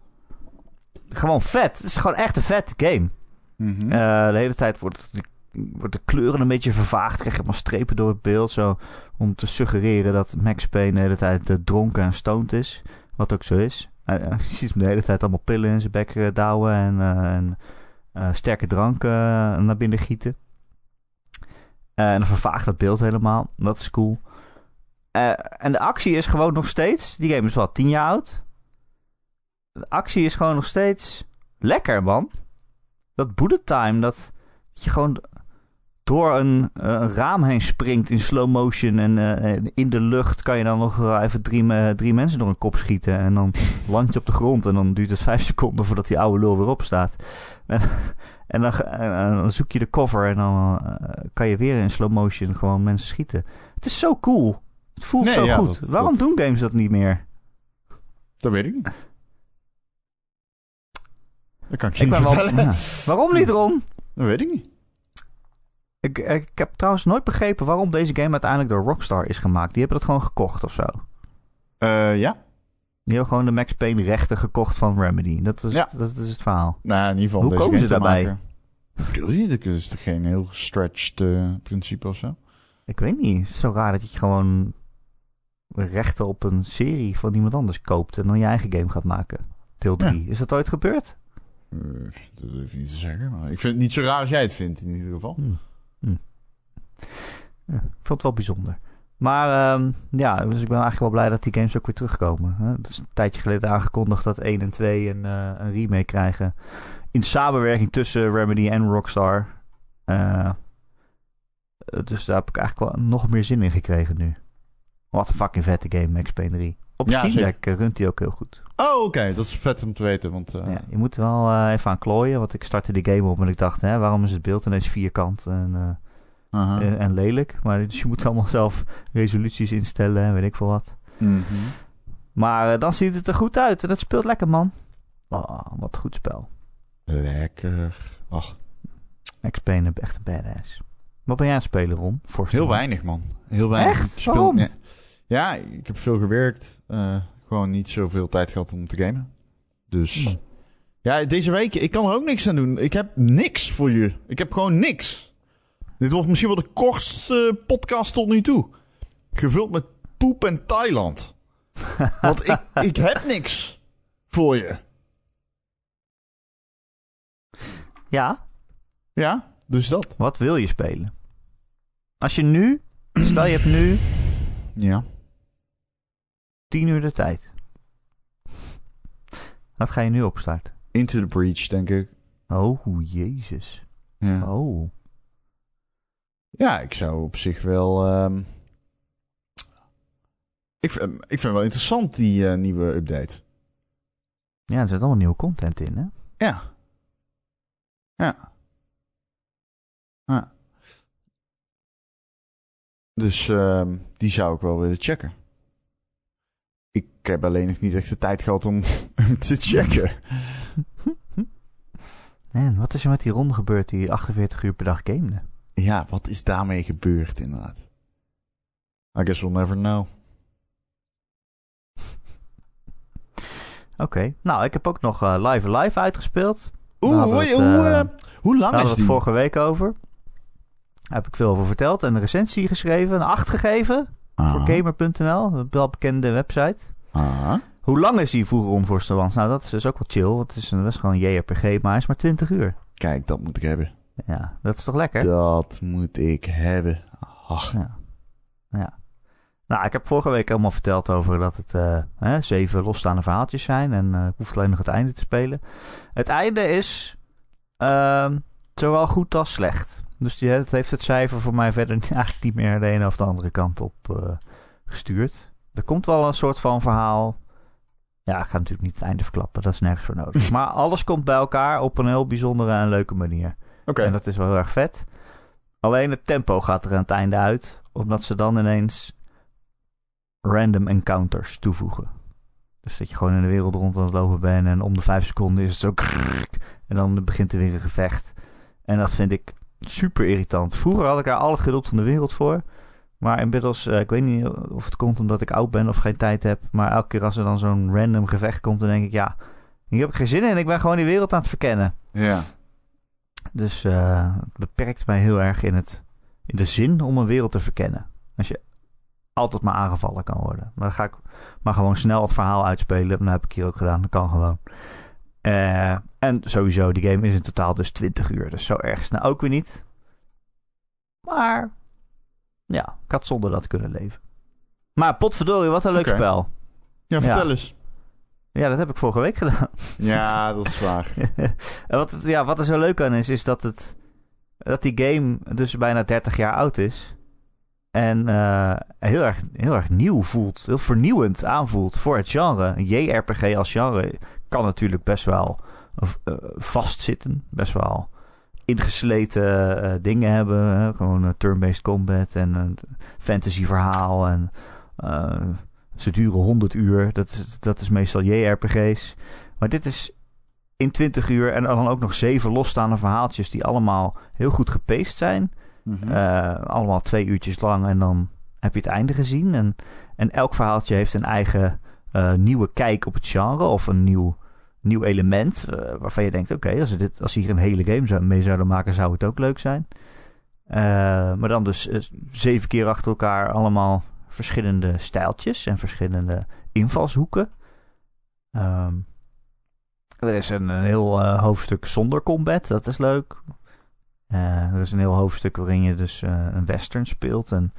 gewoon vet. Het is gewoon echt een vette game. Mhm. Eh, de hele tijd wordt, wordt de kleuren een beetje vervaagd. Krijg je maar strepen door het beeld. Zo, om te suggereren dat Max Payne de hele tijd eh, dronken en stoned is. Wat ook zo is. Eh, eh, je ziet hem de hele tijd allemaal pillen in zijn bek douwen. En, en sterke drank eh, naar binnen gieten. Eh, en dan vervaagt dat beeld helemaal. Dat is cool. Eh, en de actie is gewoon nog steeds... Die game is wat, 10 jaar oud? De actie is gewoon nog steeds lekker, man. Dat bullet time, dat je gewoon door een, eh, een raam heen springt in slow motion. En eh, in de lucht kan je dan nog even drie, me- drie mensen door een kop schieten. En dan land je op de grond en dan duurt het vijf seconden voordat die oude lul weer opstaat. En, en, dan, en, zoek je de cover en dan eh, kan je weer in slow motion gewoon mensen schieten. Het is zo cool. Het voelt Nee, zo ja, goed. dat- Waarom dat- doen games dat niet meer? Dat weet ik niet. Dat kan ik, niet wel, ja. Waarom niet, Ron? Dat weet ik niet. Ik, ik heb trouwens nooit begrepen waarom deze game uiteindelijk door Rockstar is gemaakt. Die hebben het gewoon gekocht of zo. Eh, ja. Die hebben gewoon de Max Payne rechten gekocht van Remedy. Dat is, Ja. dat is het verhaal. Nou, in ieder geval Hoe komen ze daarbij? bedoel je? Dat is toch geen heel stretched eh, principe of zo? Ik weet niet. Het is zo raar dat je gewoon rechten op een serie van iemand anders koopt en dan je eigen game gaat maken. Deel 3. Is dat ooit gebeurd? Eh, dat durf ik niet te zeggen. Maar ik vind het niet zo raar als jij het vindt, in ieder geval. Hm. Ja, ik vond het wel bijzonder. Maar ehm, ja, dus ik ben eigenlijk wel blij dat die games ook weer terugkomen. Hè? Het is een tijdje geleden aangekondigd dat 1 en 2 een, eh, een remake krijgen. In samenwerking tussen Remedy en Rockstar. Eh, dus daar heb ik eigenlijk wel nog meer zin in gekregen nu. Wat een fucking vette game, Max Payne 3. Op Ja, Steam. Deck eh, runt hij ook heel goed. Oh, oké. Dat is vet om te weten, want... Ja, je moet er wel even aan klooien, want ik startte die game op en ik dacht, hè, waarom is het beeld ineens vierkant en, eh, en, en lelijk? Maar dus je moet allemaal zelf resoluties instellen en weet ik veel wat. Mhm. Maar eh, dan ziet het er goed uit en het speelt lekker, man. Oh, wat een goed spel. Lekker. Ach, is echt een badass. Wat ben jij aan het spelen, Ron? Forster? heel weinig, man. Heel weinig. Echt? Speel- Waarom? Ja. Ja, ik heb veel gewerkt. eh, gewoon niet zoveel tijd gehad om te gamen. Dus... Hmm. Ja, deze week, ik kan er ook niks aan doen. Ik heb niks voor je. Ik heb gewoon niks. Dit wordt misschien wel de kortste podcast tot nu toe. Gevuld met poep en Thailand. Want ik, ik heb niks voor je. Ja, Ja, dus dat. wat wil je spelen? Als je nu, stel je hebt nu Ja. 10 uur de tijd. Wat ga je nu opstarten? Into the Breach, denk ik. Oh, jezus. Ja, Oh. Ja ik zou op zich wel... ehm, Ik, vind, ik vind het wel interessant, die eh, nieuwe update. Ja, er zit allemaal nieuwe content in, hè? Ja. Ja. Ja. Dus ehm, die zou ik wel willen checken. Ik heb alleen nog niet echt de tijd gehad om hem te checken. En wat is er met die ronde gebeurd die 48 uur per dag gamede? Ja, wat is daarmee gebeurd inderdaad? I guess we'll never know. Oké. Nou, ik heb ook nog eh, Live Live uitgespeeld. Oeh, hadden hoe, het, eh, eh, hoe lang is het die? vorige week over. Daar heb ik veel over verteld en een recensie geschreven. Een 8 gegeven voor Ah, gamer.nl, een welbekende website. ah. Hoe lang is die vroeger om voor? Nou, dat is dus ook wel chill. Want het is een, best gewoon een JRPG, maar hij is maar 20 uur. Kijk, dat moet ik hebben. Ja, dat is toch lekker? Dat moet ik hebben. Ach, Ja. ja. Nou, ik heb vorige week allemaal verteld over dat het eh, hè, zeven losstaande verhaaltjes zijn. En eh, ik hoef alleen nog het einde te spelen. Het einde is ehm, zowel goed als slecht. Dus die, het heeft het cijfer voor mij verder eigenlijk niet meer de ene of de andere kant op eh, gestuurd. Er komt wel een soort van verhaal. Ja, ik ga natuurlijk niet het einde verklappen. Dat is nergens voor nodig. maar alles komt bij elkaar op een heel bijzondere en leuke manier. En dat is wel heel erg vet. Alleen het tempo gaat er aan het einde uit. Omdat ze dan ineens random encounters toevoegen. Dus dat je gewoon in de wereld rond aan het lopen bent. En om de vijf seconden is het zo... En dan begint er weer een gevecht. En dat vind ik super irritant. Vroeger had ik daar al het geduld van de wereld voor. Maar inmiddels, eh, ik weet niet of het komt omdat ik oud ben of geen tijd heb. Maar elke keer als er dan zo'n random gevecht komt, dan denk ik... Ja, hier heb ik geen zin in. Ik ben gewoon die wereld aan het verkennen. Ja. Dus eh, het beperkt mij heel erg in, het, in de zin om een wereld te verkennen. Als je altijd maar aangevallen kan worden. Maar dan ga ik maar gewoon snel het verhaal uitspelen. Dat heb ik hier ook gedaan. Dat kan gewoon. Eh, en sowieso, die game is in totaal dus 20 uur. Dus zo erg snel ook weer niet. Maar ja, ik had zonder dat kunnen leven. Maar potverdorie, wat een leuk spel. Ja, vertel Ja. eens. Ja, dat heb ik vorige week gedaan. Ja, dat is waar. en wat, het, ja, wat er zo leuk aan is, is dat, het, dat die game dus bijna 30 jaar oud is. En eh, heel, erg, heel erg nieuw voelt. Heel vernieuwend aanvoelt voor het genre. Een JRPG als genre kan natuurlijk best wel eh, vastzitten. Best wel ingesleten eh, dingen hebben. Hè? Gewoon turn-based combat en een fantasy verhaal. En ze duren 100 uur. Dat is, dat is meestal JRPG's. Maar dit is in 20 uur en dan ook nog zeven losstaande verhaaltjes die allemaal heel goed gepaced zijn. Mhm. Eh, allemaal twee uurtjes lang en dan heb je het einde gezien. En, en elk verhaaltje heeft een eigen eh, nieuwe kijk op het genre of een nieuw, nieuw element. eh, waarvan je denkt, oké, als, dit, als ze hier een hele game zou, mee zouden maken, zou het ook leuk zijn. Maar dan dus zeven keer achter elkaar allemaal verschillende stijltjes en verschillende invalshoeken. Ehm, er is een, een heel eh, hoofdstuk zonder combat, dat is leuk. Eh, er is een heel hoofdstuk waarin je dus eh, een western speelt en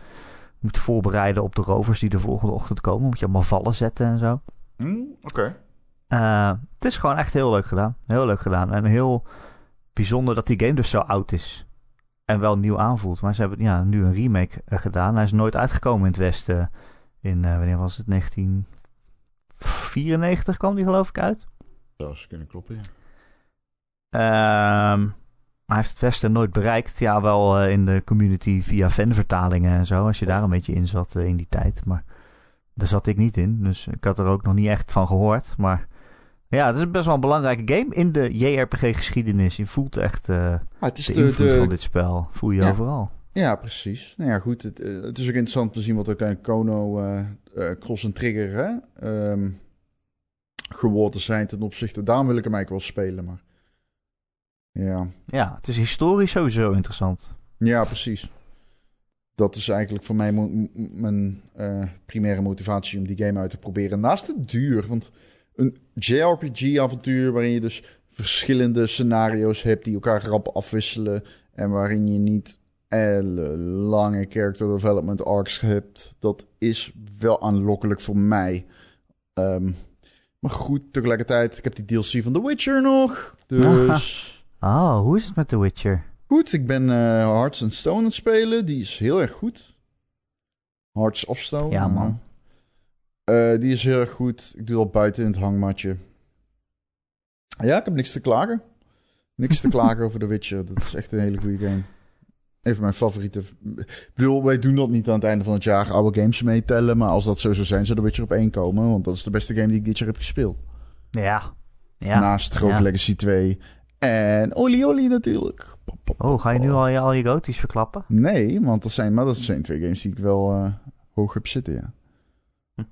moet voorbereiden op de rovers die de volgende ochtend komen. Moet je allemaal vallen zetten en zo. Hm, Oké. Het is gewoon echt heel leuk gedaan. Heel leuk gedaan. En heel bijzonder dat die game dus zo oud is. En wel nieuw aanvoelt. Maar ze hebben ja, nu een remake eh, gedaan. Hij is nooit uitgekomen in het Westen. In, eh, wanneer was het? 1994 kwam die geloof ik uit. Dat zou kunnen kloppen, ja. Ehm, maar hij heeft het Westen nooit bereikt. Ja, wel eh, in de community via fanvertalingen en zo. Als je daar een beetje in zat in die tijd. Maar daar zat ik niet in. Dus ik had er ook nog niet echt van gehoord. Maar ja, het is best wel een belangrijke game in de JRPG-geschiedenis. Je voelt echt Ah, het is de, de, invloed de, van dit spel. Voel je Ja. overal. Ja, precies. Nou ja, goed. Het, eh, het is ook interessant te zien wat uiteindelijk Kono, eh, Cross en Trigger hè, ehm, geworden zijn ten opzichte. Daarom wil ik hem eigenlijk wel spelen, maar... Ja, Ja, het is historisch sowieso interessant. ja precies. Dat is eigenlijk voor mij mijn primaire motivatie om die game uit te proberen. Naast het duur, want een JRPG-avontuur waarin je dus verschillende scenario's hebt die elkaar rap afwisselen en waarin je niet hele lange character development arcs hebt, dat is wel aanlokkelijk voor mij. Ehm, maar goed, tegelijkertijd, ik heb die DLC van The Witcher nog, dus... Oh, hoe is het met The Witcher? Goed, ik ben eh, Hearts and Stone aan het spelen. Die is heel erg goed. Hearts of Stone. Ja, man. Eh, die is heel erg goed. Ik doe al buiten in het hangmatje. Ja, ik heb niks te klagen. Niks te klagen over The Witcher. Dat is echt een hele goede game. Een van mijn favoriete. Ik bedoel, wij doen dat niet aan het einde van het jaar oude games meetellen. Maar als dat zo zou zijn, zou The Witcher op één komen. Want dat is de beste game die ik dit jaar heb gespeeld. Ja. Ja. Naast Rogue ja. Legacy 2. En Oli Oli natuurlijk. Pop, pop, Oh, ga je nu al je, al je goties verklappen? Nee, want dat zijn, maar dat zijn twee games die ik wel eh, hoog heb zitten, ja.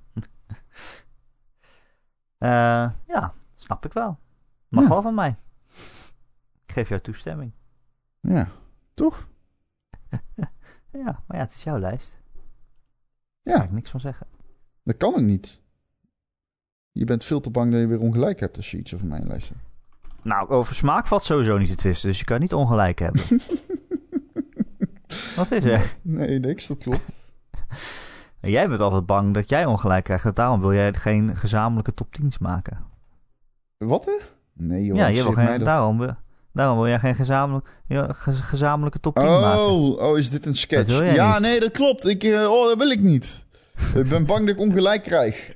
Eh, ja, snap ik wel. Mag Ja. wel van mij. Ik geef jou toestemming. Ja, toch? Ja, maar ja, het is jouw lijst. Daar kan Ja, ik niks van zeggen. dat kan ook niet. Je bent veel te bang dat je weer ongelijk hebt als je iets over mijn lijst hebt. Nou, over smaak valt sowieso niet te twisten, dus je kan niet ongelijk hebben. Wat is er? Nee, niks, dat klopt. En Jij bent altijd bang dat jij ongelijk krijgt. en Daarom wil jij geen gezamenlijke top 10's maken. Wat hè? Nee, joh. ja, je wil geen, dat. daarom, wil- daarom wil jij geen gezamenlijk, gezamenlijke top 10 maken. Oh, is dit een sketch? Ja, niet. nee, dat klopt. Ik, eh, oh, dat wil ik niet. ik ben bang dat ik ongelijk krijg.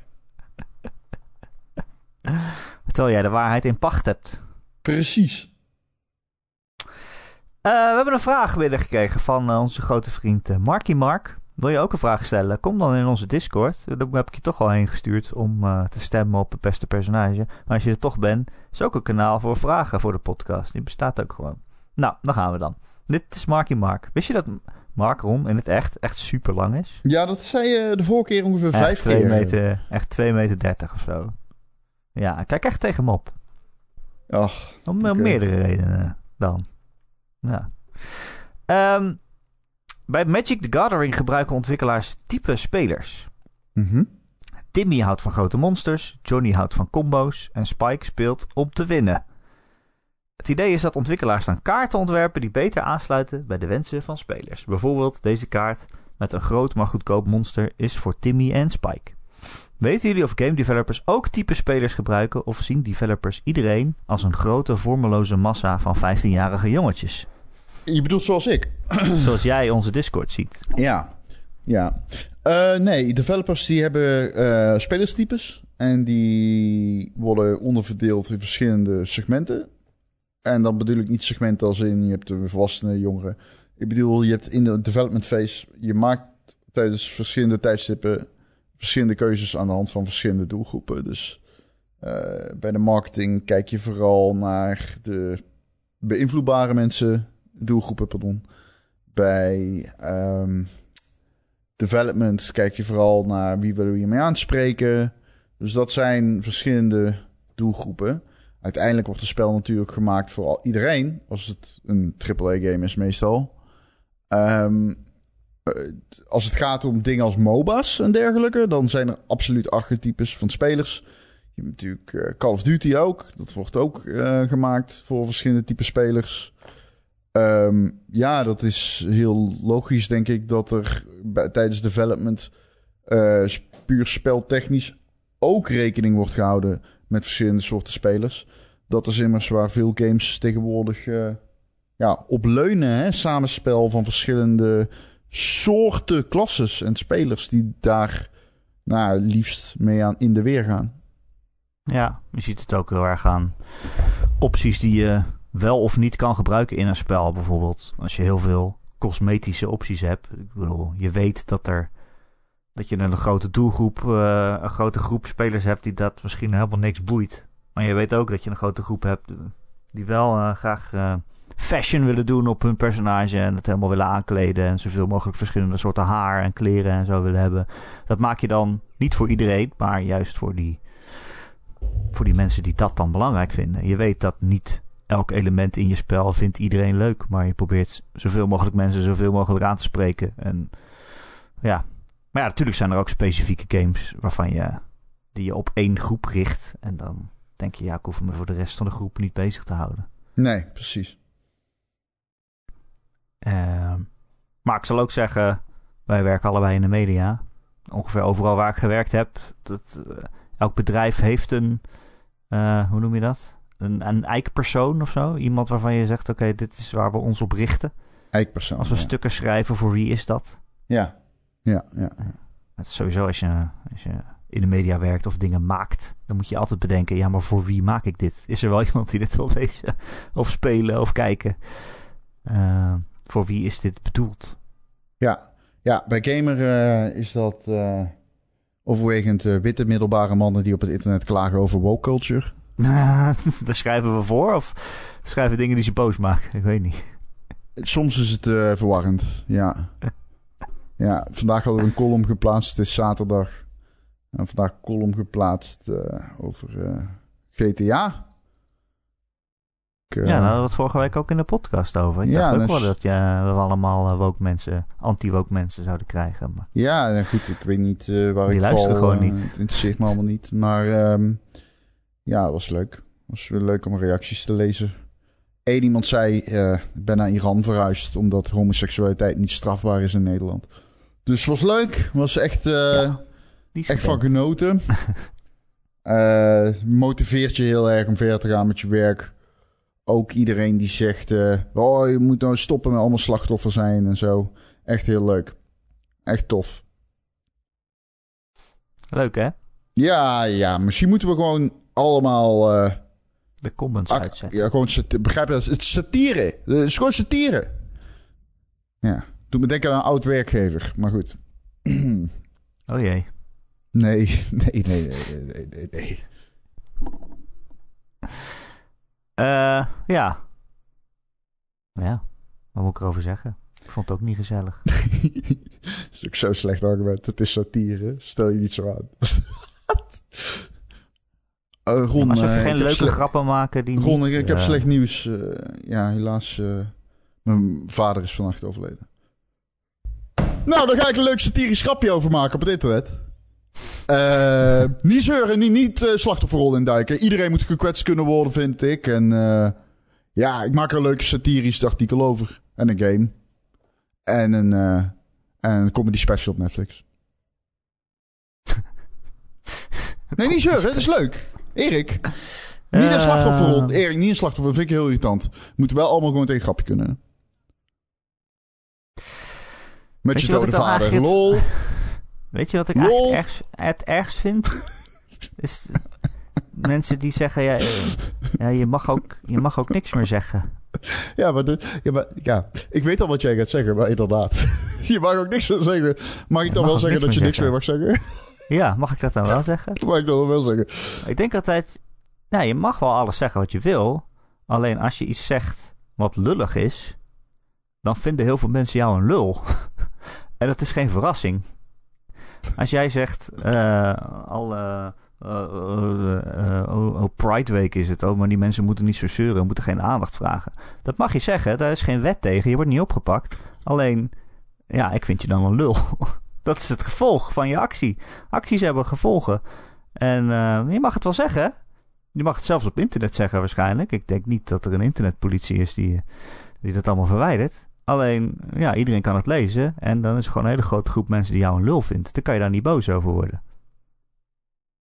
Terwijl jij de waarheid in pacht hebt. Precies. Eh, we hebben een vraag binnengekregen van eh, onze grote vriend Marky Mark. Wil je ook een vraag stellen? Kom dan in onze Discord. Eh, Daar heb ik je toch al heen gestuurd om eh, te stemmen op het beste personage. Maar als je er toch bent, is ook een kanaal voor vragen voor de podcast. Die bestaat ook gewoon. Nou, dan gaan we dan. Dit is Marky Mark. Wist je dat Mark Ron in het echt echt super lang is? Ja, dat zei je de vorige keer ongeveer vijf echt 2 keer. meter, echt 2 meter 30 of zo. Ja, kijk echt tegen hem op. Ach, Om meerdere redenen dan. Ja. Ehm, bij Magic the Gathering gebruiken ontwikkelaars type spelers. mhm. Timmy houdt van grote monsters, Johnny houdt van combo's en Spike speelt om te winnen. Het idee is dat ontwikkelaars dan kaarten ontwerpen die beter aansluiten bij de wensen van spelers. Bijvoorbeeld deze kaart met een groot maar goedkoop monster is voor Timmy en Spike. Weten jullie of game developers ook type spelers gebruiken of zien developers iedereen als een grote vormeloze massa van 15-jarige jongetjes? Je bedoelt zoals ik? Zoals jij onze Discord ziet. Ja. Ja. Eh, nee, developers die hebben eh, spelerstypes. En die worden onderverdeeld in verschillende segmenten. En dan bedoel ik niet segmenten als in je hebt de volwassenen, jongeren. Ik bedoel, je hebt in de development phase, je maakt tijdens verschillende tijdstippen verschillende keuzes aan de hand van verschillende doelgroepen. Dus eh, bij de marketing kijk je vooral naar de beïnvloedbare mensen, doelgroepen, pardon. Bij ehm, development kijk je vooral naar wie willen we hiermee aanspreken. Dus dat zijn verschillende doelgroepen. Uiteindelijk wordt het spel natuurlijk gemaakt voor al, iedereen. Als het een AAA-game is meestal. Ehm, eh, als het gaat om dingen als MOBA's en dergelijke... dan zijn er absoluut archetypes van spelers. Je hebt natuurlijk eh, Call of Duty ook. Dat wordt ook eh, gemaakt voor verschillende typen spelers. Ehm, ja, dat is heel logisch, denk ik, dat er bij, tijdens development eh, puur speltechnisch ook rekening wordt gehouden met verschillende soorten spelers. Dat is immers waar veel games tegenwoordig eh, ja, op leunen. Hè? Samenspel van verschillende soorten klasses en spelers die daar nou, liefst mee aan in de weer gaan. Ja, je ziet het ook heel erg aan opties die je wel of niet kan gebruiken in een spel. Bijvoorbeeld als je heel veel cosmetische opties hebt. Ik bedoel, je weet dat er dat je een grote doelgroep, uh, een grote groep spelers hebt die dat misschien helemaal niks boeit. Maar je weet ook dat je een grote groep hebt die wel uh, graag fashion willen doen op hun personage en het helemaal willen aankleden en zoveel mogelijk verschillende soorten haar en kleren en zo willen hebben. Dat maak je dan niet voor iedereen, maar juist voor die, voor die mensen die dat dan belangrijk vinden. Je weet dat niet elk element in je spel vindt iedereen leuk, maar je probeert zoveel mogelijk mensen zoveel mogelijk aan te spreken. En ja, maar ja, natuurlijk zijn er ook specifieke games waarvan je die je op één groep richt en dan denk je ja, ik hoef me voor de rest van de groep niet bezig te houden. Nee, precies. Uh, maar ik zal ook zeggen, wij werken allebei in de media. Ongeveer overal waar ik gewerkt heb, dat, uh, elk bedrijf heeft een, uh, hoe noem je dat? Een, een eikpersoon of zo. Iemand waarvan je zegt, oké, okay, dit is waar we ons op richten. Eikpersoon. Als we ja. stukken schrijven, voor wie is dat? Ja, ja, ja. Het is sowieso als je, als je in de media werkt of dingen maakt, dan moet je altijd bedenken: ja, maar voor wie maak ik dit? Is er wel iemand die dit wil lezen of spelen of kijken? Uh, voor wie is dit bedoeld? Ja, ja bij Gamer uh, is dat uh, overwegend witte middelbare mannen die op het internet klagen over woke culture. Daar schrijven we voor of schrijven dingen die ze boos maken? Ik weet niet. Soms is het verwarrend, ja. ja, vandaag hadden we een column geplaatst. Het is zaterdag. En vandaag een column geplaatst uh, over uh, GTA. Ik, ja, daar hadden we het vorige week ook in de podcast over. Ik ja, dacht ook dus... wel dat ja, we allemaal woke mensen, anti-woke mensen zouden krijgen. Maar... Ja, nou goed, ik weet niet waar Die ik luisteren val. gewoon niet. Het interesseert me allemaal niet. Maar um, ja, het was leuk. Het was weer leuk om reacties te lezen. Eén iemand zei, ik ben naar Iran verhuisd omdat homoseksualiteit niet strafbaar is in Nederland. Dus het was leuk. was echt... Ja. Echt van genoten. uh, motiveert je heel erg om verder te gaan met je werk. Ook iedereen die zegt... Uh, oh, je moet nou stoppen met allemaal slachtoffer zijn en zo. Echt heel leuk. Echt tof. Leuk, hè? Ja, ja. Misschien moeten we gewoon allemaal... Uh, de comments uitzetten. Ja, gewoon... Begrijp je dat? Het is satire. Het is gewoon satire. Ja. Doe me denken aan een oud werkgever. Maar goed. oh jee. Nee, nee, nee, nee, nee, nee, nee. Uh, ja. Ja, wat moet ik erover zeggen? Ik vond het ook niet gezellig. dat is ook zo'n slecht argument. Het is satire. Stel je niet zo aan. uh, Ron, ja, we uh, geen leuke grappen maken die Ron, niet, ik, ik heb slecht nieuws. Ja, helaas. Mijn vader is vannacht overleden. Nou, daar ga ik een leuk satirisch grapje over maken op het internet. Uh, niet zeuren, niet, niet uh, slachtofferrol induiken. Iedereen moet gekwetst kunnen worden, vind ik. En uh, ja, ik maak er een leuke satirisch artikel over. En een game. En een, en een comedy special op Netflix. nee, niet zeuren, het is leuk. Erik. Niet een slachtofferrol. Erik, niet een slachtoffer. vind ik heel irritant. Moeten wel allemaal gewoon tegen grapje kunnen. Met Weet je, dode vader. Het... Lol. Weet je wat ik eigenlijk ergst, het ergst vind? Is mensen die zeggen, ja, ja je, mag ook, je mag ook niks meer zeggen. Ja maar, de, ja, maar ja, ik weet al wat jij gaat zeggen, maar inderdaad. Je mag ook niks meer zeggen. Mag ik dan wel zeggen dat je niks zeggen. meer mag zeggen? Ja, mag ik dat dan wel zeggen? Mag ik dat wel zeggen? Ik denk altijd, nou, je mag wel alles zeggen wat je wil. Alleen als je iets zegt wat lullig is, dan vinden heel veel mensen jou een lul. en dat is geen verrassing. Als jij zegt, uh, al uh, uh, oh, oh, Pride Week is het, oh, maar die mensen moeten niet zo zeuren, moeten geen aandacht vragen. Dat mag je zeggen, daar is geen wet tegen, je wordt niet opgepakt. Alleen, ja, ik vind je dan een lul. Dat is het gevolg van je actie. Acties hebben gevolgen. En je mag het wel zeggen. Je mag het zelfs op internet zeggen waarschijnlijk. Ik denk niet dat er een internetpolitie is die, die dat allemaal verwijdert. Alleen, ja, iedereen kan het lezen. En dan is er gewoon een hele grote groep mensen die jou een lul vindt. Dan kan je daar niet boos over worden.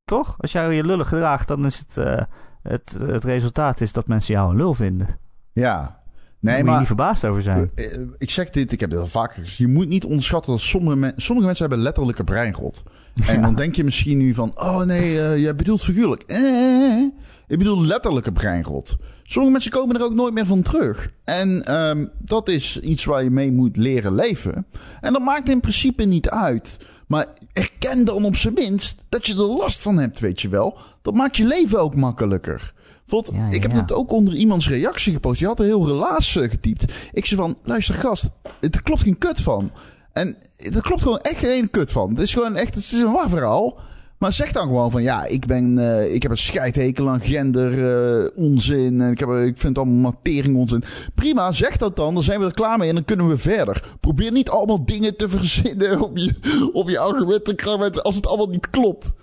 Toch? Als jij je lullig gedraagt, dan is het, uh, het, het resultaat is dat mensen jou een lul vinden. Ja. Daar Nee, je maar niet verbaasd over zijn. eh, ik zeg dit, ik heb dit al vaker gezegd. Je moet niet onderschatten dat sommige, men- sommige mensen hebben letterlijke breinrot. En Ja. dan denk je misschien nu van, oh nee, eh, jij bedoelt figuurlijk. Eh, ik bedoel letterlijke breinrot. Sommige mensen komen er ook nooit meer van terug. En ehm, dat is iets waar je mee moet leren leven. En dat maakt in principe niet uit. Maar erken dan op zijn minst dat je er last van hebt, weet je wel. Dat maakt je leven ook makkelijker. Ja, ja, ik heb het ook onder iemands reactie gepost. Die had een heel relaas eh, getypt. Ik zei van, luister gast, er klopt geen kut van. En er klopt gewoon echt geen kut van. Het is gewoon echt, het is een waar verhaal. Maar zeg dan gewoon van, ja, ik ben, eh, ik heb een scheidhekel aan gender eh, onzin. En ik, heb, ik vind allemaal matering onzin. Prima, zeg dat dan. Dan zijn we er klaar mee en dan kunnen we verder. Probeer niet allemaal dingen te verzinnen op je, op je argumenten als het allemaal niet klopt.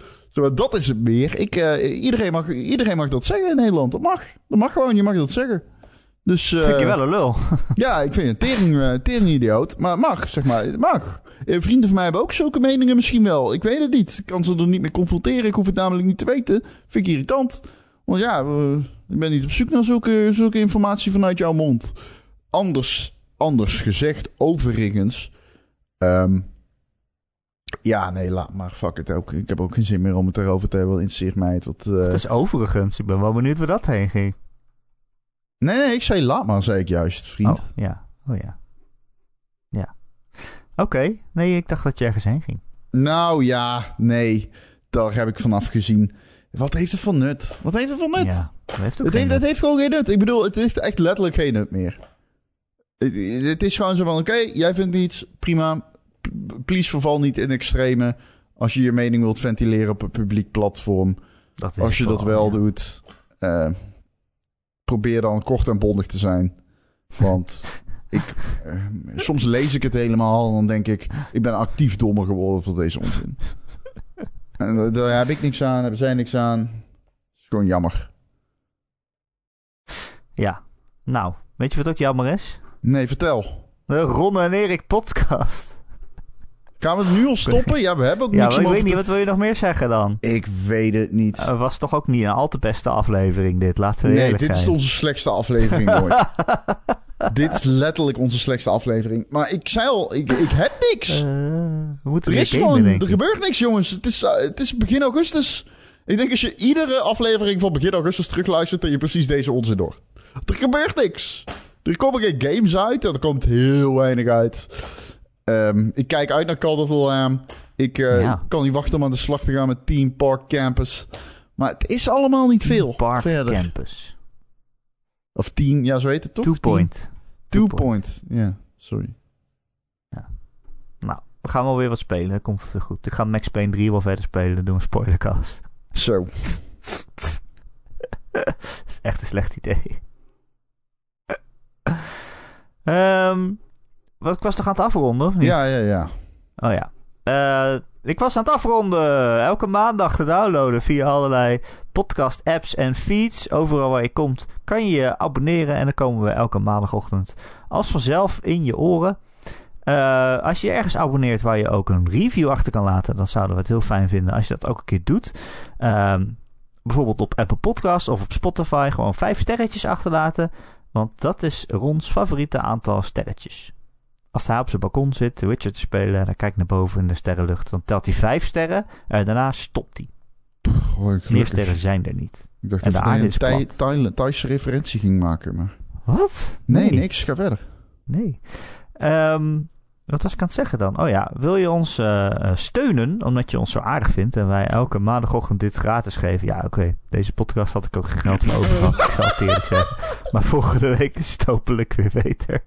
Dat is het meer. Ik, eh, iedereen, mag, iedereen mag dat zeggen in Nederland. Dat mag. Dat mag gewoon, je mag dat zeggen. Dus, eh, Vind je wel een lul. ja, ik vind je een tering, eh, tering idioot. Maar het mag, zeg maar. Het mag. Eh, vrienden van mij hebben ook zulke meningen misschien wel. Ik weet het niet. Ik kan ze er niet mee confronteren. Ik hoef het namelijk niet te weten. Vind ik irritant. Want ja, eh, ik ben niet op zoek naar zulke, zulke informatie vanuit jouw mond. Anders, anders gezegd, overigens. ehm, ja, nee, laat maar. Fuck het ook. Ik heb ook geen zin meer om het erover te hebben. Interesseert mij het. Wat, eh, Het is overigens. Ik ben wel benieuwd waar dat heen ging. Nee, nee, ik zei laat maar, zei ik juist, vriend. Oh, ja. Oh ja. Ja. Oké. Nee, ik dacht dat je ergens heen ging. Nou ja, nee. Daar heb ik vanaf gezien. Wat heeft het voor nut? Wat heeft het voor nut? Ja. Dat heeft ook het, heeft, het nut. heeft gewoon geen nut. Ik bedoel, het heeft echt letterlijk geen nut meer. Het, het is gewoon zo van, oké, jij vindt iets, prima. Please verval niet in extreme. Als je je mening wilt ventileren op een publiek platform. Dat is Als je dat wel ja. doet, eh, probeer dan kort en bondig te zijn. Want ik, eh, soms lees ik het helemaal en dan denk ik, ik ben actief dommer geworden voor deze onzin. En daar- daar heb ik niks aan, hebben zij niks aan. Het is gewoon jammer. Ja. Nou, weet je wat ook jammer is? Nee, vertel. De Ron en Erik podcast. Gaan we het nu al stoppen? Ja, we hebben ook Ja, niks maar ik weet niet, wat wil je nog meer zeggen dan? Ik weet het niet. Het was toch ook niet een al te beste aflevering dit, laten we nee, dit is onze slechtste aflevering ooit. dit is letterlijk onze slechtste aflevering. Maar ik zei al, ik, ik heb niks. Eh, we Er is gewoon, er gebeurt niks, jongens. Het is, eh, het is begin augustus. Ik denk als je iedere aflevering van begin augustus terugluistert, dan je precies deze onzin door. Er gebeurt niks. Er komen geen games uit en er komt heel weinig uit. Ehm, ik kijk uit naar Call of Lamb. Ik Ja. kan niet wachten om aan de slag te gaan met Team Park Campus. Maar het is allemaal niet veel. Park verder. Campus. Of Team, ja, zo heet het toch? Two Team- Point. Two Two Point. Ja, sorry. Nou, we gaan wel weer wat spelen. Komt het goed. Ik ga Max Payne 3 wel verder spelen. Dan doen we een spoilercast. Zo. Dat is echt een slecht idee. Ehm, wat, ik was toch aan het afronden, of niet? Ja, ja, ja. Oh ja. Eh, ik was aan het afronden. Elke maandag te downloaden via allerlei podcast apps en feeds. Overal waar je komt kan je je abonneren. En dan komen we elke maandagochtend als vanzelf in je oren. Eh, als je ergens abonneert waar je ook een review achter kan laten, dan zouden we het heel fijn vinden als je dat ook een keer doet. Ehm, bijvoorbeeld op Apple Podcast of op Spotify gewoon vijf sterretjes achterlaten. Want dat is Rons favoriete aantal sterretjes. Als hij op zijn balkon zit, The Witcher te spelen, en hij kijkt naar boven in de sterrenlucht, dan telt hij vijf sterren. En daarna stopt hij. Meer sterren zijn er niet. Ik dacht En de dat aarde een Thai- Thaise referentie ging maken, maar... Wat? Nee, niks. Ga verder. Nee. Ehm, wat was ik aan het zeggen dan? Oh ja, wil je ons eh, eh, steunen omdat je ons zo aardig vindt en wij elke maandagochtend dit gratis geven? Ja, oké. Deze podcast had ik ook geen geld voor over gehad, ik zal het eerlijk zeggen. Maar volgende week is het hopelijk weer beter.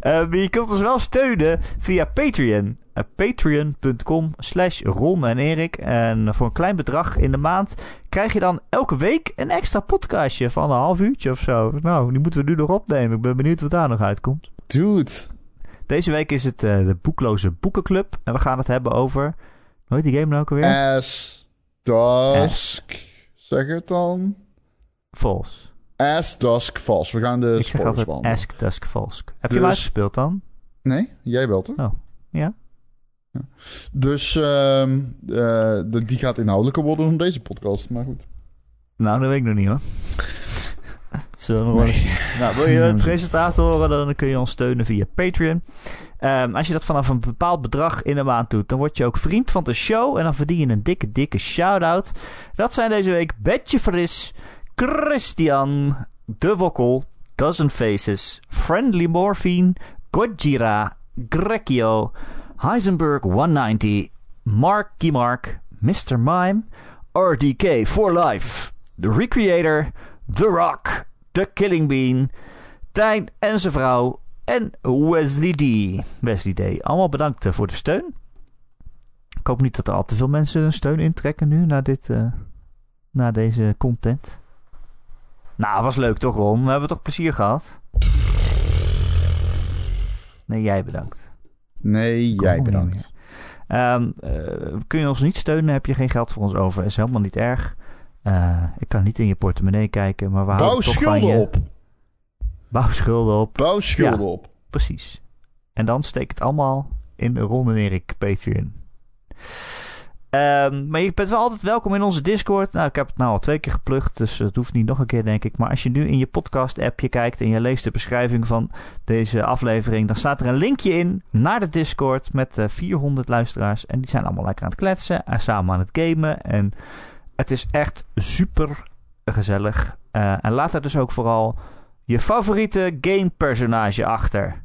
Maar je kunt ons wel steunen via Patreon. Eh, Patreon.com slash Ron en Erik. En voor een klein bedrag in de maand krijg je dan elke week een extra podcastje van een half uurtje of zo. Nou, die moeten we nu nog opnemen. Ik ben benieuwd wat daar nog uitkomt. Dude. Deze week is het eh, de Boekloze Boekenclub. En we gaan het hebben over... Hoe heet die game nou ook alweer? As Dusk. Zeg het dan. False. As Dusk Falls. We gaan de Ik zeg altijd behandelen. Ask Dusk Falsk. Heb je Dus- hem uitgespeeld dan? Nee, jij wel toch? Oh, ja. Dus ehm, eh, de, die gaat inhoudelijker worden dan deze podcast. Maar goed. Nou, dat weet ik nog niet hoor. Zullen we wel eens- Nou, wil je het resultaat horen, dan kun je ons steunen via Patreon. Ehm, als je dat vanaf een bepaald bedrag in de maand doet, dan word je ook vriend van de show. En dan verdien je een dikke, dikke shout-out. Dat zijn deze week Betje Fris, Christian, De Wokkel, Dozen Faces, Friendly Morphine, Gojira, Grekio, Heisenberg 190, Marky Mark, Mr. Mime, RDK for Life, The Recreator, The Rock, The Killing Bean, Tijn en zijn vrouw en Wesley D. Wesley D. Allemaal bedankt eh, voor de steun. Ik hoop niet dat er al te veel mensen hun steun intrekken nu na, dit, eh, na deze content. Nou, was leuk toch, Ron? We hebben toch plezier gehad? Nee, jij bedankt. Nee, jij bedankt. Ehm, eh, kun je ons niet steunen, heb je geen geld voor ons over. Is helemaal niet erg. Eh, ik kan niet in je portemonnee kijken, maar we Bouw houden toch van schulden je. op. Bouw schulden op. Bouw schulden Ja. op. Precies. En dan steek het allemaal in de Ron en Erik Patreon. Ehm, maar je bent wel altijd welkom in onze Discord. Nou, ik heb het nou al twee keer geplukt, dus het hoeft niet nog een keer, denk ik. Maar als je nu in je podcast-appje kijkt en je leest de beschrijving van deze aflevering, dan staat er een linkje in naar de Discord met eh 400 luisteraars. En die zijn allemaal lekker aan het kletsen en samen aan het gamen. En het is echt super gezellig. Eh, en laat er dus ook vooral je favoriete gamepersonage achter.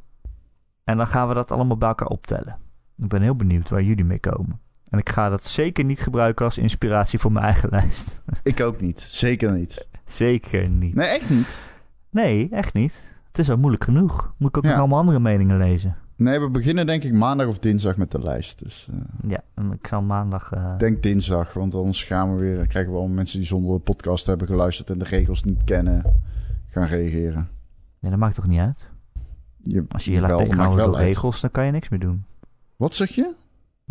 En dan gaan we dat allemaal bij elkaar optellen. Ik ben heel benieuwd waar jullie mee komen. En ik ga dat zeker niet gebruiken als inspiratie voor mijn eigen lijst. Ik ook niet. Zeker niet. zeker niet. Nee, echt niet. Nee, echt niet. Het is al moeilijk genoeg. Moet ik ook Ja. nog allemaal andere meningen lezen. Nee, we beginnen denk ik maandag of dinsdag met de lijst. Dus eh, Ja, en ik zal maandag... eh, denk dinsdag, want anders gaan we weer, krijgen we al mensen die zonder de podcast hebben geluisterd en de regels niet kennen, gaan reageren. Nee, dat maakt toch niet uit? Je, Als je je laat tegenhouden door regels, dan kan je niks meer doen. Wat zeg je?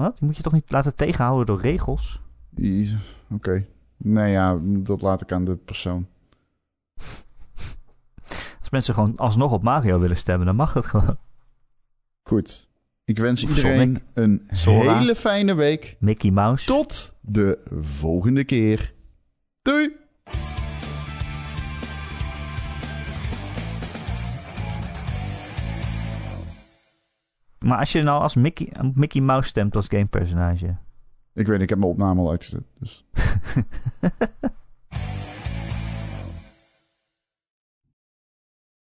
Wat? Je moet je toch niet laten tegenhouden door regels? Oké. Nee, ja, dat laat ik aan de persoon. Als mensen gewoon alsnog op Mario willen stemmen, dan mag het gewoon. Goed. Ik wens iedereen Sonic. een Sora. hele fijne week. Mickey Mouse. Tot de volgende keer. Doei! Maar als je nou als Mickey, Mickey Mouse stemt als gamepersonage... Ik weet, ik heb mijn opname al uitgezet. Dus.